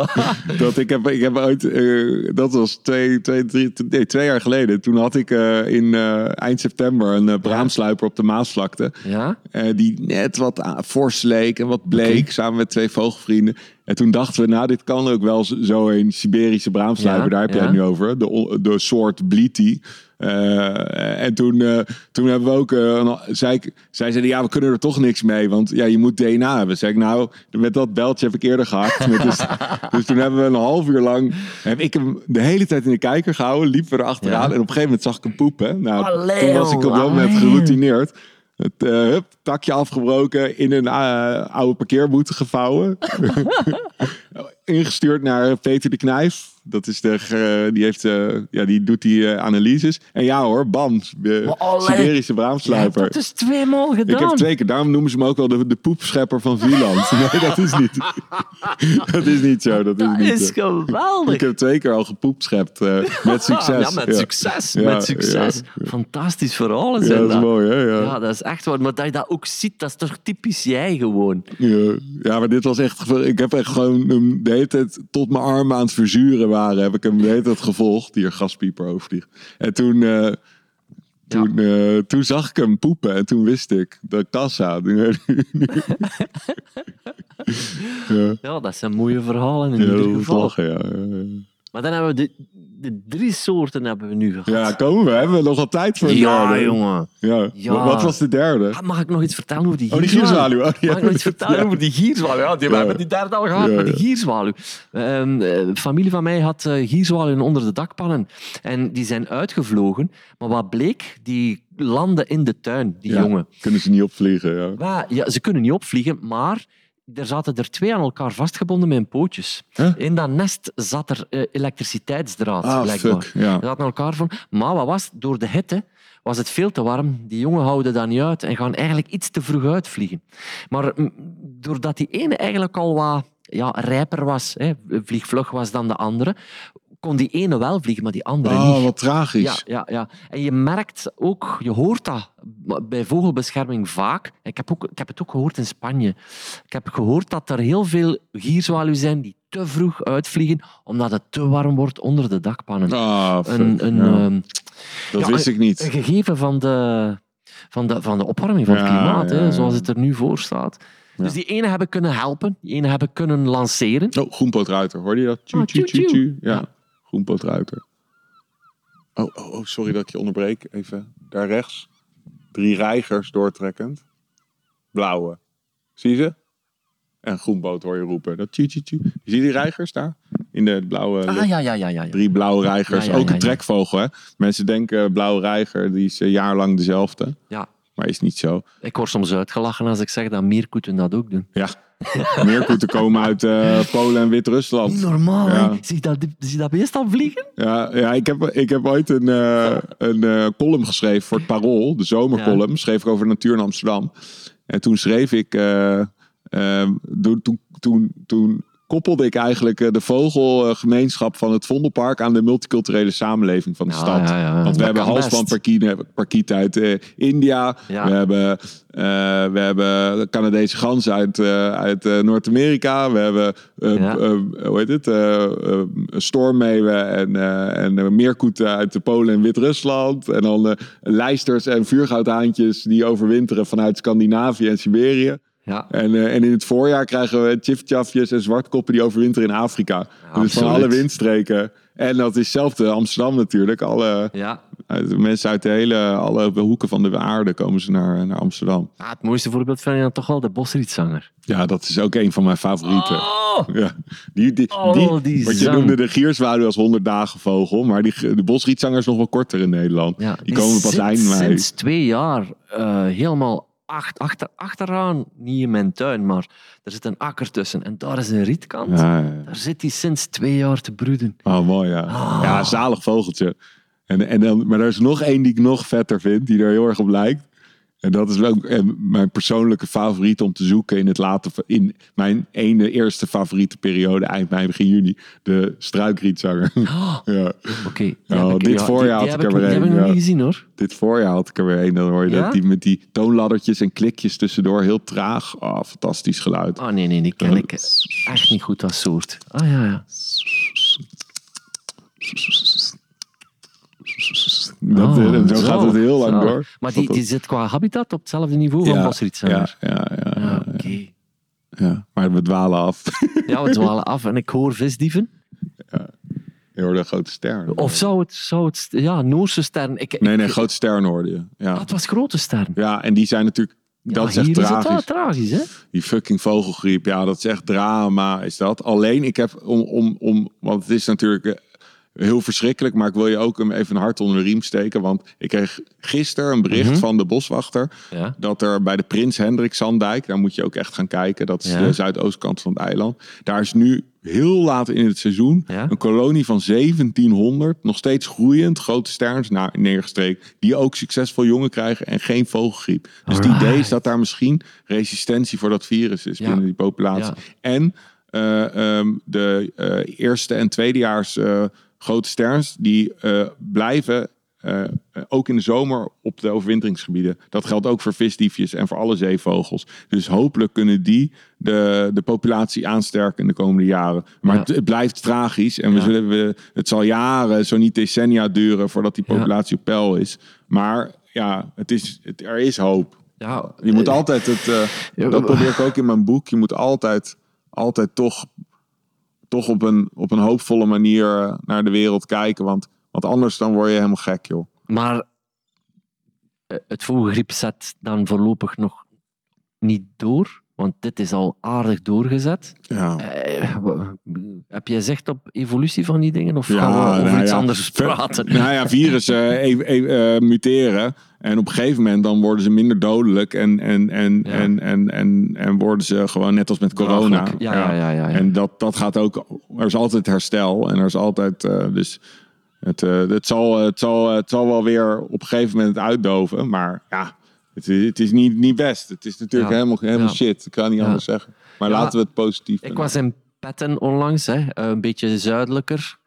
Dat ik heb, ik heb ooit, eh, dat was twee, twee, drie, nee, twee jaar geleden. Toen had ik in eind september een uh, braamsluiper op de Maasvlakte. ja? eh, die net wat aan- fors leek en wat bleek, samen met twee vogelvrienden. En toen dachten we, nou, dit kan ook wel zo- een Siberische braamsluiper. Ja, daar heb jij ja. het nu over. De, de soort Bliti. Eh, en toen, eh, toen hebben we ook, eh, ik, zij zeiden, ja, we kunnen er toch niks mee, want ja, je moet DNA hebben. Zeg ik, nou, met dat beltje heb ik eerder gehakt. Dus, dus toen hebben we een half uur lang, heb ik hem de hele tijd in de kijker gehouden, liepen we erachteraan Ja. en op een gegeven moment zag ik hem poepen. Nou, Allee, toen was ik op dat moment allee. geroutineerd. Het hup, takje afgebroken, in een oude parkeerboete gevouwen. Ingestuurd naar Peter de Knijf. Dat is de, die, heeft, eh, ja, die doet die eh, analyses. En ja hoor, bam. De Maar allee. Siberische braamsluiper. dat dus tweemaal gedaan. Ik heb twee keer, daarom noemen ze hem ook wel de, de poepschepper van Vlieland. Nee, dat is niet. dat is niet zo. Dat is dat niet is zo. geweldig. Ik heb twee keer al gepoepschept. eh, met succes. Ja, met succes. Ja, met succes. Fantastisch verhalen Ja, zijn dat is mooi, hè? Ja. Ja, dat is echt waar. Maar dat je dat ook ziet, dat is toch typisch jij gewoon. Ja, ja, maar dit was echt. Ik heb echt gewoon de hele tijd tot mijn armen aan het verzuren waren. Heb ik hem hele tijd gevolgd. Die er gaspieper overvliegt. En toen. eh, toen, eh, toen zag ik hem poepen en toen wist ik de kassa. ja, Ja, dat zijn mooie verhalen in ja, ieder geval. lachen, ja. Maar dan hebben we de, de drie soorten hebben we nu gehad. Ja, komen we. Hebben we nog al tijd voor Ja, derde? jongen. Ja. Ja. Wat was de derde? Ah, Mag ik nog iets vertellen over die Oh, die gierzwaluw? Oh, die Mag ik nog iets vertellen ja. over die gierzwaluw? Ja, die, we hebben die derde al gehad, maar die gierzwaluw. Ehm, eh, familie van mij had eh gierzwaluwen onder de dakpannen. En die zijn uitgevlogen. Maar wat bleek? Die landen in de tuin, die jongen. Kunnen ze niet opvliegen, ja. Maar, ja, ze kunnen niet opvliegen, maar er zaten er twee aan elkaar vastgebonden met pootjes. Huh? In dat nest zat er eh, elektriciteitsdraad, Ah, blijkbaar. fuck. Ja. Ze zaten aan elkaar van. Maar wat was? Door de hitte was het veel te warm. Die jongen houden dat niet uit en gaan eigenlijk iets te vroeg uitvliegen. Maar mm, doordat die ene eigenlijk al wat ja, rijper was, hè, vliegvlug was dan de andere, kon die ene wel vliegen, maar die andere Oh, niet. wat tragisch. Ja, ja, ja. En je merkt ook, je hoort dat bij vogelbescherming vaak. Ik heb, ook, ik heb het ook gehoord in Spanje. Ik heb gehoord dat er heel veel gierzwaluwen zijn die te vroeg uitvliegen, omdat het te warm wordt onder de dakpannen. Ah. Een, een, Ja. ehm, dat ja, wist ik een niet. gegeven van de, van de, van de opwarming van het Ja, klimaat, hè, zoals het er nu voor staat. Dus die ene hebben kunnen helpen, die ene hebben kunnen lanceren. Oh, groenpootruiter. Hoorde je dat? Ah, tju, tju. tju. Ja, Ja. groenpootruiter. Oh, oh, oh, sorry dat ik je onderbreek. Even daar rechts. Drie reigers doortrekkend. Blauwe. Zie je ze? En groenpoot hoor je roepen. Dat tju, tju, tju. Je ziet die reigers daar? In de blauwe... Ah, ja, ja, ja, ja. ja. Drie blauwe reigers. Ja, ja, Ook een trekvogel, hè? Mensen denken blauwe reiger, die is een jaar lang dezelfde. ja. Maar is niet zo. Ik word soms uitgelachen als ik zeg dat meerkoeten dat ook doen. Ja. Meerkoeten komen uit eh, Polen en Wit-Rusland. Niet normaal, Ja. Zie je dat, zie je dat beest vliegen? Ja, ja ik, heb, ik heb ooit een, eh, een eh, column geschreven voor het Parool, de zomercolumn. Schreef ik over de natuur in Amsterdam. En toen schreef ik, toen, toen, toen, toen koppelde ik eigenlijk eh, de vogelgemeenschap van het Vondelpark aan de multiculturele samenleving van de Ja, stad. ja, ja. Want we hebben kan halsbandparkiet uit eh, India. Ja. We hebben, eh, we hebben Canadese gans uit, eh, uit eh, Noord-Amerika. We hebben, eh, eh, hoe heet het, eh, eh, stormmeeuwen en, eh, en eh, meerkoeten uit de Polen en Wit-Rusland. En dan eh, lijsters en vuurgoudhaantjes die overwinteren vanuit Scandinavië en Siberië. Ja. En, eh, en in het voorjaar krijgen we tjiftjafjes en zwartkoppen die overwinteren in Afrika. dus van alle windstreken. En dat is hetzelfde Amsterdam natuurlijk. Alle, Ja. uit- mensen uit de hele, alle hoeken van de aarde komen ze naar, naar Amsterdam. Ah, het mooiste voorbeeld vind ik dan toch wel de bosrietzanger. Ja, dat is ook een van mijn favorieten. Oh! Ja. Die, die, Oh, die, die wat je zang. noemde de gierzwaluw als 100 dagen vogel. Maar die, de bosrietzanger is nog wel korter in Nederland. Ja, die komen pas zit eind mei. sinds twee jaar eh, helemaal acht, achter, achteraan, niet in mijn tuin, maar er zit een akker tussen. En daar is een rietkant. Ja, ja. Daar zit hij sinds twee jaar te broeden. Oh, mooi ja. Ah. Ja, zalig vogeltje. En, en dan, maar er is nog één die ik nog vetter vind, die er heel erg op lijkt. En dat is ook mijn persoonlijke favoriet om te zoeken in, het late, in mijn ene eerste favoriete periode, eind mei, begin juni. De struikrietzanger. Oh, ja. Oké. die Ja, ik- dit ja, voorjaar die, had die ik er Die weer heb ik een, nog niet gezien hoor. Dit voorjaar had ik er weer een. Dan hoor je Ja? dat die met die toonladdertjes en klikjes tussendoor. Heel traag. Oh, fantastisch geluid. Ah nee, nee, die ken ik echt niet goed, dat soort. Ah ja, ja. Dat, Ah, eh, zo, gaat het heel lang zo. door. Maar die, die zit qua habitat op hetzelfde niveau van ja, bosrietzanger. ja, ja, ja, Ah, ja, oké. ja. Maar we dwalen af. Ja, we dwalen af en ik hoor visdieven. Je hoorde een grote ster. Of zou het, zou het ja, Noorse sterren. Ik, Nee, ik- nee, grote ster hoorde je. Ja. Ah, het was grote sterren. ja, en die zijn natuurlijk... Dat Ja, is echt hier is het tragisch. wel tragisch, hè? Die fucking vogelgriep, ja, dat is echt drama, is dat. Alleen, ik heb om, om, om want het is natuurlijk eh, heel verschrikkelijk, maar ik wil je ook hem even een hart onder de riem steken, want ik kreeg gisteren een bericht Mhm. van de boswachter Ja. dat er bij de Prins Hendrik Zandijk, daar moet je ook echt gaan kijken, dat is Ja. de zuidoostkant van het eiland, daar is nu heel laat in het seizoen Ja. een kolonie van 1700, nog steeds groeiend, grote sterns na- neergestreken, die ook succesvol jongen krijgen en geen vogelgriep. Dus het Alright. idee is dat daar misschien resistentie voor dat virus is binnen die populatie. En eh, ehm, de eh, eerste en tweedejaars eh, grote sterns, die eh, blijven eh, ook in de zomer op de overwinteringsgebieden. Dat geldt ook voor visdiefjes en voor alle zeevogels. Dus hopelijk kunnen die de, de populatie aansterken in de komende jaren. Maar Ja. het, het blijft tragisch. En we zullen, we, het zal jaren, zo niet decennia duren voordat die Ja. populatie op peil is. Maar ja, het is, het, er is hoop. Ja, Je moet altijd het. eh, dat probeer ik ook in mijn boek. Je moet altijd, altijd toch, toch op, een, op een hoopvolle manier eh, naar de wereld kijken. Want, want anders dan word je helemaal gek, joh. Maar eh, het vogelgriep zet dan voorlopig nog niet door. Want dit is al aardig doorgezet. Ja. Eh, heb jij zicht op evolutie van die dingen? Of Ja, gaan we over nou iets ja. anders praten? Nou ja, virussen eh, e- e- eh, muteren. En op een gegeven moment dan worden ze minder dodelijk. En, en, en, en, en, en, en worden ze gewoon net als met corona. Ja, ja, ja. En dat, dat gaat ook... Er is altijd herstel. En er is altijd... eh, dus het, het, zal, het, zal, het zal wel weer op een gegeven moment uitdoven. Maar ja, het is, het is niet, niet best. Het is natuurlijk Ja. helemaal, helemaal Ja. shit. Ik kan niet Ja. anders zeggen. Maar Ja. laten we het positief Ik was in Petten onlangs, hè, eh, een beetje zuidelijker.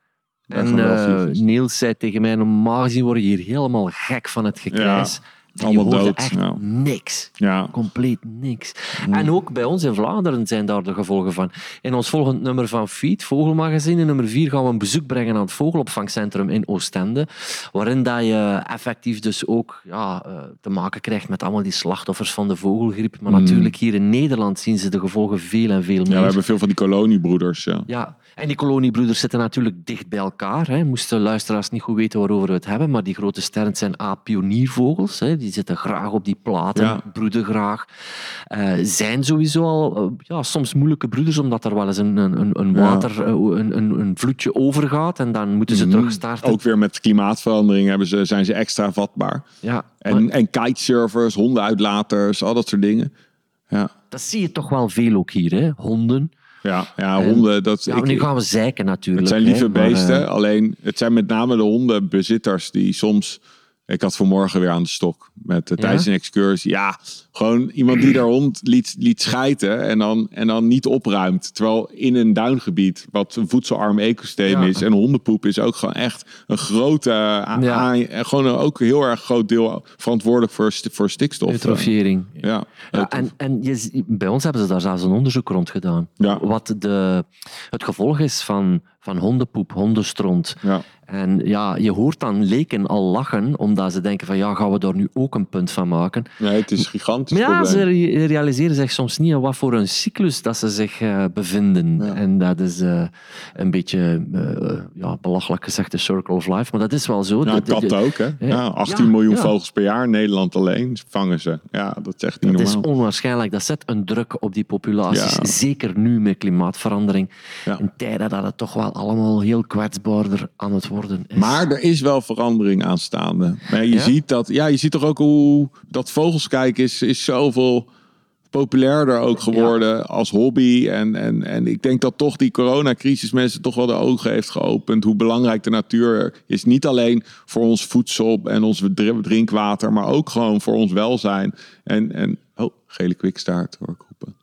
Daar En gaan wel eh. Niels zei tegen mij, normaal gezien word je hier helemaal gek van het gekrijs. Allemaal je dood, echt ja. niks. Ja. Compleet niks. En ook bij ons in Vlaanderen zijn daar de gevolgen van. In ons volgend nummer van Feed, Vogelmagazine, nummer 4, gaan we een bezoek brengen aan het vogelopvangcentrum in Oostende. Waarin dat je effectief dus ook ja, eh, te maken krijgt met allemaal die slachtoffers van de vogelgriep. Maar natuurlijk hier in Nederland zien ze de gevolgen veel en veel meer. Ja, we hebben veel van die koloniebroeders. Ja. Ja, en die koloniebroeders zitten natuurlijk dicht bij elkaar. Hè. Moesten luisteraars niet goed weten waarover we het hebben, maar die grote sterren zijn A-pioniervogels. Die zitten graag op die platen, Ja. broeden graag. Eh, zijn sowieso al eh, ja, soms moeilijke broeders, omdat er wel eens een, een, een- Ja. water, eh, een, een, een vloedje overgaat en dan moeten ze terug starten. Ook weer met klimaatverandering hebben ze, zijn ze extra vatbaar. Ja, En, maar en kitesurfers, hondenuitlaters, al dat soort dingen. Ja, dat zie je toch wel veel ook hier, hè? honden. Ja, ja En- honden. Dat, Ja, ik- nu gaan we zeiken natuurlijk. het zijn lieve hè, maar, eh, beesten, alleen het zijn met name de hondenbezitters die soms... Ik had vanmorgen weer aan de stok met uh, tijdens een excursie. Ja, gewoon iemand die daar hond liet, liet schijten en dan, en dan niet opruimt. Terwijl in een duingebied, wat een voedselarm ecosysteem Ja. is. En hondenpoep is ook gewoon echt een grote... Ja. en gewoon een, ook een heel erg groot deel verantwoordelijk voor, voor stikstof. Eutrofiëring. Ja, Ja, en en je, bij ons hebben ze daar zelfs een onderzoek rond gedaan. Wat de, het gevolg is van, van hondenpoep, hondenstront. ja. En ja, je hoort dan leken al lachen, omdat ze denken van ja, gaan we daar nu ook een punt van maken. Nee, het is gigantisch Maar ja, ze probleem. realiseren zich soms niet in wat voor een cyclus dat ze zich eh, bevinden. Ja. En dat is eh, een beetje eh, ja, belachelijk gezegd de circle of life, maar dat is wel zo. Ja, De- de- katten ook, hè? Ja, 18 Ja, miljoen vogels per jaar in Nederland alleen vangen ze. Ja, dat is echt niet Het is normaal. onwaarschijnlijk. Dat zet een druk op die populaties. Zeker nu met klimaatverandering. In tijden dat het toch wel allemaal heel kwetsbaarder aan het worden is. Maar er is wel verandering aanstaande. Maar je, ziet dat, ja, je ziet toch ook hoe dat vogels kijken is, is zoveel populairder ook geworden als hobby. En, en, en ik denk dat toch die coronacrisis mensen toch wel de ogen heeft geopend. Hoe belangrijk de natuur is. Niet alleen voor ons voedsel en ons dr- drinkwater, maar ook gewoon voor ons welzijn. En, en oh, gele kwikstaart hoor ik roepen.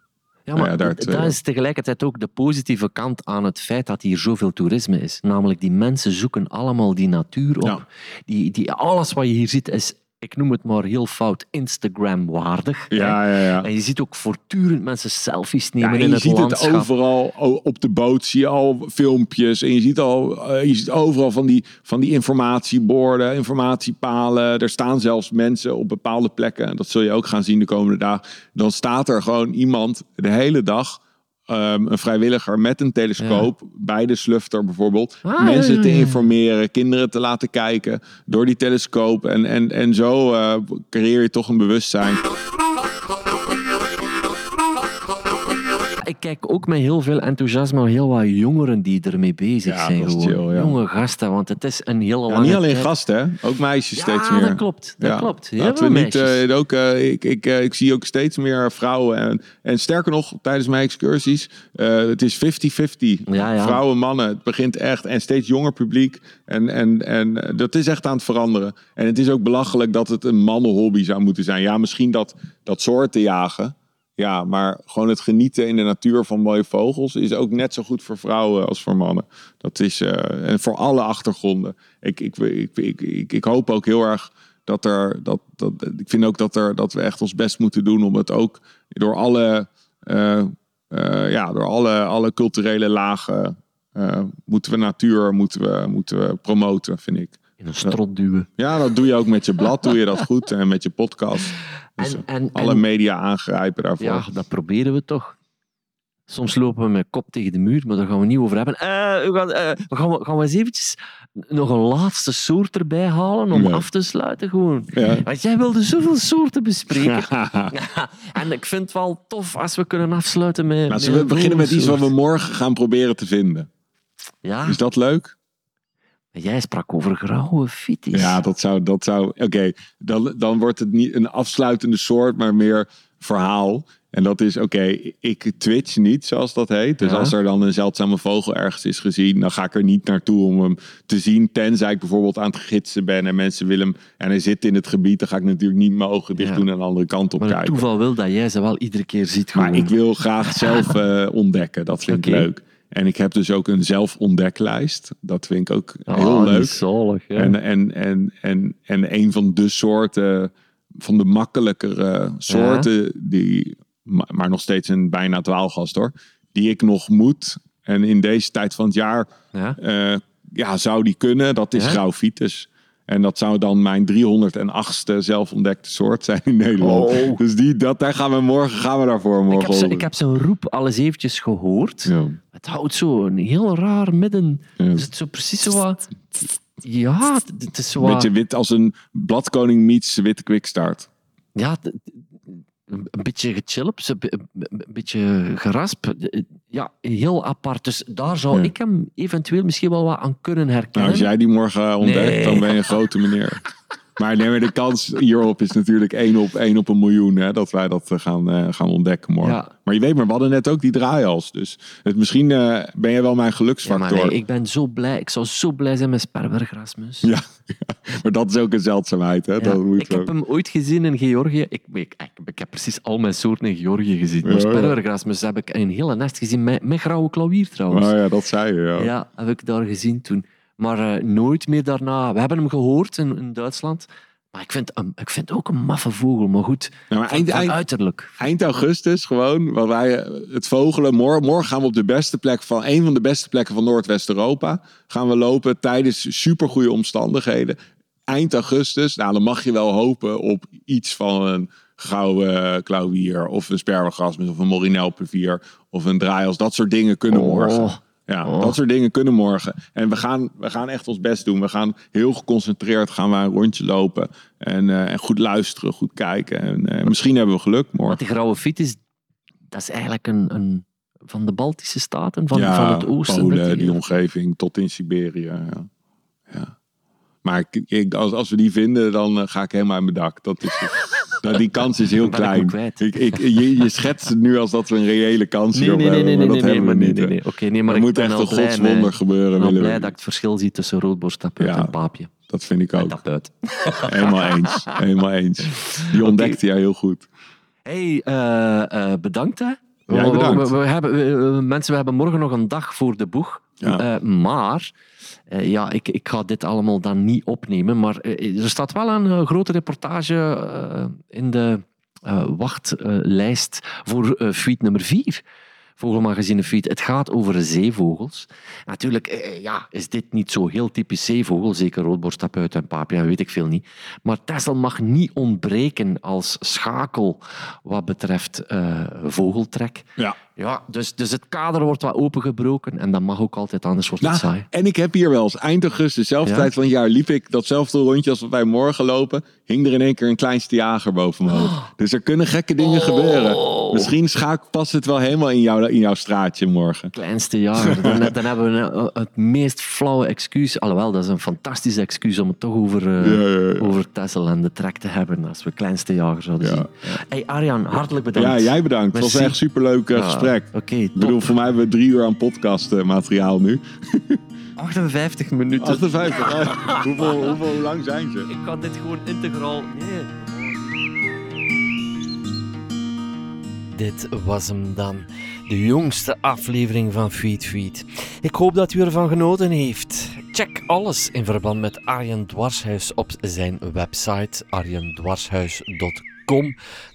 ja, maar ja, daar dat twee. is tegelijkertijd ook de positieve kant aan het feit dat hier zoveel toerisme is. Namelijk, die mensen zoeken allemaal die natuur op. Ja. Die, die, alles wat je hier ziet is, ik noem het maar heel fout, Instagram-waardig. Ja, ja, ja. En je ziet ook voortdurend mensen selfies nemen en in je het ziet landschap. het overal op de boot, zie je al filmpjes. En je ziet, al, eh, je ziet overal van die, van die informatieborden, informatiepalen. Er staan zelfs mensen op bepaalde plekken. En dat zul je ook gaan zien de komende dagen. Dan staat er gewoon iemand de hele dag. Ehm, een vrijwilliger met een telescoop bij de slufter bijvoorbeeld. Ah, mensen ja, te ja, informeren, kinderen te laten kijken door die telescoop. En, en, en zo eh, creëer je toch een bewustzijn. Ik kijk ook met heel veel enthousiasme naar heel wat jongeren die ermee bezig Ja, zijn. dat is gewoon. chill, ja. Jonge gasten, want het is een hele Ja, lange niet alleen tijd. gasten, hè? ook meisjes steeds ja, meer. dat klopt. Dat klopt. Heel Laten we niet, meisjes. eh, ook, eh, ik, ik, eh, ik zie ook steeds meer vrouwen. En, en sterker nog, tijdens mijn excursies, eh, het is 50-50. Ja, ja. Vrouwen, mannen. Het begint echt. En steeds jonger publiek. En, en, en dat is echt aan het veranderen. En het is ook belachelijk dat het een mannenhobby zou moeten zijn. Ja, misschien dat, dat soorten jagen. Ja, maar gewoon het genieten in de natuur van mooie vogels is ook net zo goed voor vrouwen als voor mannen. Dat is eh, en voor alle achtergronden. Ik, ik, ik, ik, ik, hoop ook heel erg dat er dat, dat ik vind ook dat er dat we echt ons best moeten doen om het ook door alle eh, eh, ja door alle, alle culturele lagen moeten we natuur moeten we, moeten we promoten, vind ik. In een strot duwen. Ja, dat doe je ook met je blad, doe je dat goed en met je podcast. Dus En, en, alle en- media aangrijpen daarvoor. ja, dat proberen we toch. Soms lopen we met kop tegen de muur, maar daar gaan we niet over hebben. Eh, we gaan, eh, gaan, we, gaan we eens eventjes nog een laatste soort erbij halen om Nee. af te sluiten? Gewoon. Ja. Want jij wilde zoveel soorten bespreken. en ik vind het wel tof als we kunnen afsluiten met. Nou, met we beginnen met iets wat we morgen gaan proberen te vinden? Ja, Is dat leuk? Jij sprak over grauwe fiets. Ja, dat zou. Dat zou Oké, dan, dan wordt het niet een afsluitende soort, maar meer verhaal. En dat is, oké, ik twitch niet, zoals dat heet. Dus Ja. als er dan een zeldzame vogel ergens is gezien, dan ga ik er niet naartoe om hem te zien. Tenzij ik bijvoorbeeld aan het gidsen ben en mensen willen hem en hij zit in het gebied, dan ga ik natuurlijk niet mijn ogen dicht Ja. doen en de andere kant op Maar het kijken. toeval wil dat jij ze wel iedere keer ziet. Maar gewoon. ik wil graag zelf eh, ontdekken. Dat vind ik leuk. En ik heb dus ook een zelfontdeklijst. Dat vind ik ook heel Oh, die leuk. zalig, ja. En, en, en, en, en een van de soorten, van de makkelijkere soorten, die, ma- maar nog steeds een bijna dwaalgast hoor, die ik nog moet. En in deze tijd van het jaar ja. eh, ja, zou die kunnen. Dat is Ja? En dat zou dan mijn 308ste zelfontdekte soort zijn in Nederland. Oh. Dus die, dat, daar gaan we morgen gaan we daarvoor Ik morgen. heb, ik heb zijn roep al eens eventjes gehoord. Ja. Het houdt zo een heel raar midden. Ja. Is het zo precies zo wat... Ja, het- is zo Een wat... beetje wit als een bladkoning meets witte kwikstaart. Ja, een een beetje gechillop, zo een een beetje gerasp. Ja, heel apart. Dus daar zou Ja. ik hem eventueel misschien wel wat aan kunnen Nou, herkennen. als jij die morgen ontdekt, Nee. dan ben je een grote meneer. Maar, nee, maar de kans hierop is natuurlijk 1 op 1 op een miljoen hè, dat wij dat eh, gaan, eh, gaan ontdekken morgen. Ja. Maar je weet maar, we hadden net ook die draaihals. Dus het, misschien eh, ben je wel mijn Ja, geluksfactor. maar nee, ik ben zo blij. Ik zou zo blij zijn met Sperber Rasmus. Ja, maar dat is ook een zeldzaamheid. Hè? Dat moet ik heb hem ooit gezien in Georgië. Ik, ik, ik, ik heb precies al mijn soorten in Georgië gezien. Maar Ja, ja. Sperwergrasmus heb ik in een hele nest gezien. Met, met grauwe klauwier trouwens. Oh ja, dat zei je. Ja, heb ik daar gezien toen. Maar eh, nooit meer daarna. We hebben hem gehoord in, in Duitsland. Maar ik vind, ik vind ook een maffe vogel. Maar goed, Nou, maar eind, uiterlijk. eind augustus gewoon, waar wij eh, het vogelen. Morgen, morgen gaan we op de beste plek van een van de beste plekken van Noordwest-Europa. Gaan we lopen tijdens supergoeie omstandigheden. Eind augustus, nou dan mag je wel hopen op iets van een gouden klauwier of een sperwergrasmus of een morinelpevier of een draaiels. Dat soort dingen kunnen morgen. Ja, Oh. dat soort dingen kunnen morgen. En we gaan, we gaan echt ons best doen. We gaan heel geconcentreerd gaan we een rondje lopen. En, eh, en goed luisteren, goed kijken. En eh, misschien hebben we geluk morgen. Want die grauwe fiet is, dat is eigenlijk een, een van de Baltische staten, van, ja, van het oosten. Polen, die omgeving, tot in Siberië. Ja. Ja. Maar ik, ik- als, als we die vinden, dan eh, ga ik helemaal aan mijn dak. Dat is, dat, die kans is heel ik klein. Ik, ik, je, je schetst het nu als dat we een reële kans Nee, nee, nee, hebben. nee, nee, dat nee, hebben we maar nee, niet. nee, nee. Oké, nee, maar er ik moet echt een godswonder gebeuren. Ik ben blij dat ik het verschil zie tussen roodborsttapuit Ja. en paapje. Dat vind ik ook. Helemaal eens. Helemaal eens. Die ontdekte jij heel goed. hey, eh, eh, bedankt hè. We- bedankt. We, we hebben, mensen, we hebben morgen nog een dag voor de boeg. Ja. Eh, maar, eh, ja, ik, ik ga dit allemaal dan niet opnemen. Maar eh, er staat wel een eh, grote reportage in de wachtlijst voor eh feed nummer 4. Vogelmagazine Feed. Het gaat over zeevogels. Natuurlijk ja, is dit niet zo heel typisch zeevogel. Zeker roodborsttapuit en papia, weet ik veel niet. Maar Texel mag niet ontbreken als schakel wat betreft vogeltrek. Ja. Ja, dus, dus het kader wordt wat opengebroken en dat mag ook altijd, anders wordt het Nou, saai. en ik heb hier wel eens eind augustus, dezelfde Ja? tijd van het jaar, liep ik datzelfde rondje als wat wij morgen lopen. Hing er in één keer een kleinste jager boven mijn hoofd. Dus er kunnen gekke dingen Oh. gebeuren. Misschien schaak, past het wel helemaal in, jou, in jouw straatje morgen. Kleinste jaar. Dan, dan hebben we een- het meest flauwe excuus. Alhoewel, dat is een fantastisch excuus om het toch over, eh, Ja, ja. over Tessel en de trek te hebben als we kleinste jager zouden zien. Hey Arjan, hartelijk bedankt. Ja, jij bedankt. Het was echt superleuk eh, Ja, gesprek. Oké, Ik bedoel, voor mij hebben we drie uur aan podcastmateriaal nu. 58 minuten. 58. hoeveel, hoeveel hoe lang zijn ze? Ik kan dit gewoon integraal... Nee. Dit was hem dan. De jongste aflevering van Feed Feed. Ik hoop dat u ervan genoten heeft. Check alles in verband met Arjen Dwarshuis op zijn website arjendwarshuis.com.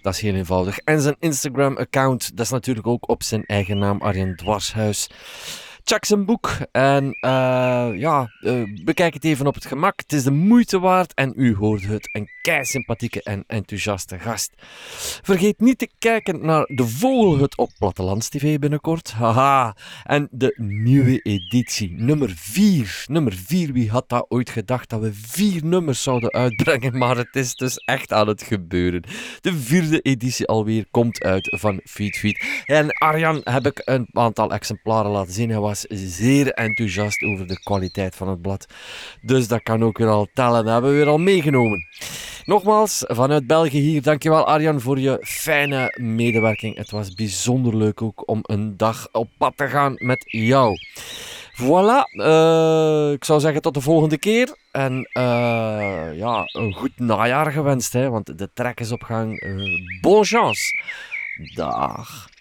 Dat is heel eenvoudig. En zijn Instagram-account, dat is natuurlijk ook op zijn eigen naam, Arjen Dwarshuis. Check zijn boek en eh, ja, eh, bekijk het even op het gemak. Het is de moeite waard en u hoort het. Een kei sympathieke en enthousiaste gast. Vergeet niet te kijken naar de Vogelhut op Plattelands TV binnenkort. Haha. En de nieuwe editie, nummer 4. Nummer 4, wie had dat ooit gedacht dat we vier nummers zouden uitbrengen? Maar het is dus echt aan het gebeuren. De vierde editie alweer komt uit van Feed Feed. En Arjan heb ik een aantal exemplaren laten zien. Hij was zeer enthousiast over de kwaliteit van het blad. Dus dat kan ook weer al tellen. Dat hebben we weer al meegenomen. Nogmaals, vanuit België hier, dankjewel Arjan voor je fijne medewerking. Het was bijzonder leuk ook om een dag op pad te gaan met jou. Voilà, uh, ik zou zeggen tot de volgende keer. En uh, ja, een goed najaar gewenst, hè, want de trek is op gang. Uh, chance. Dag.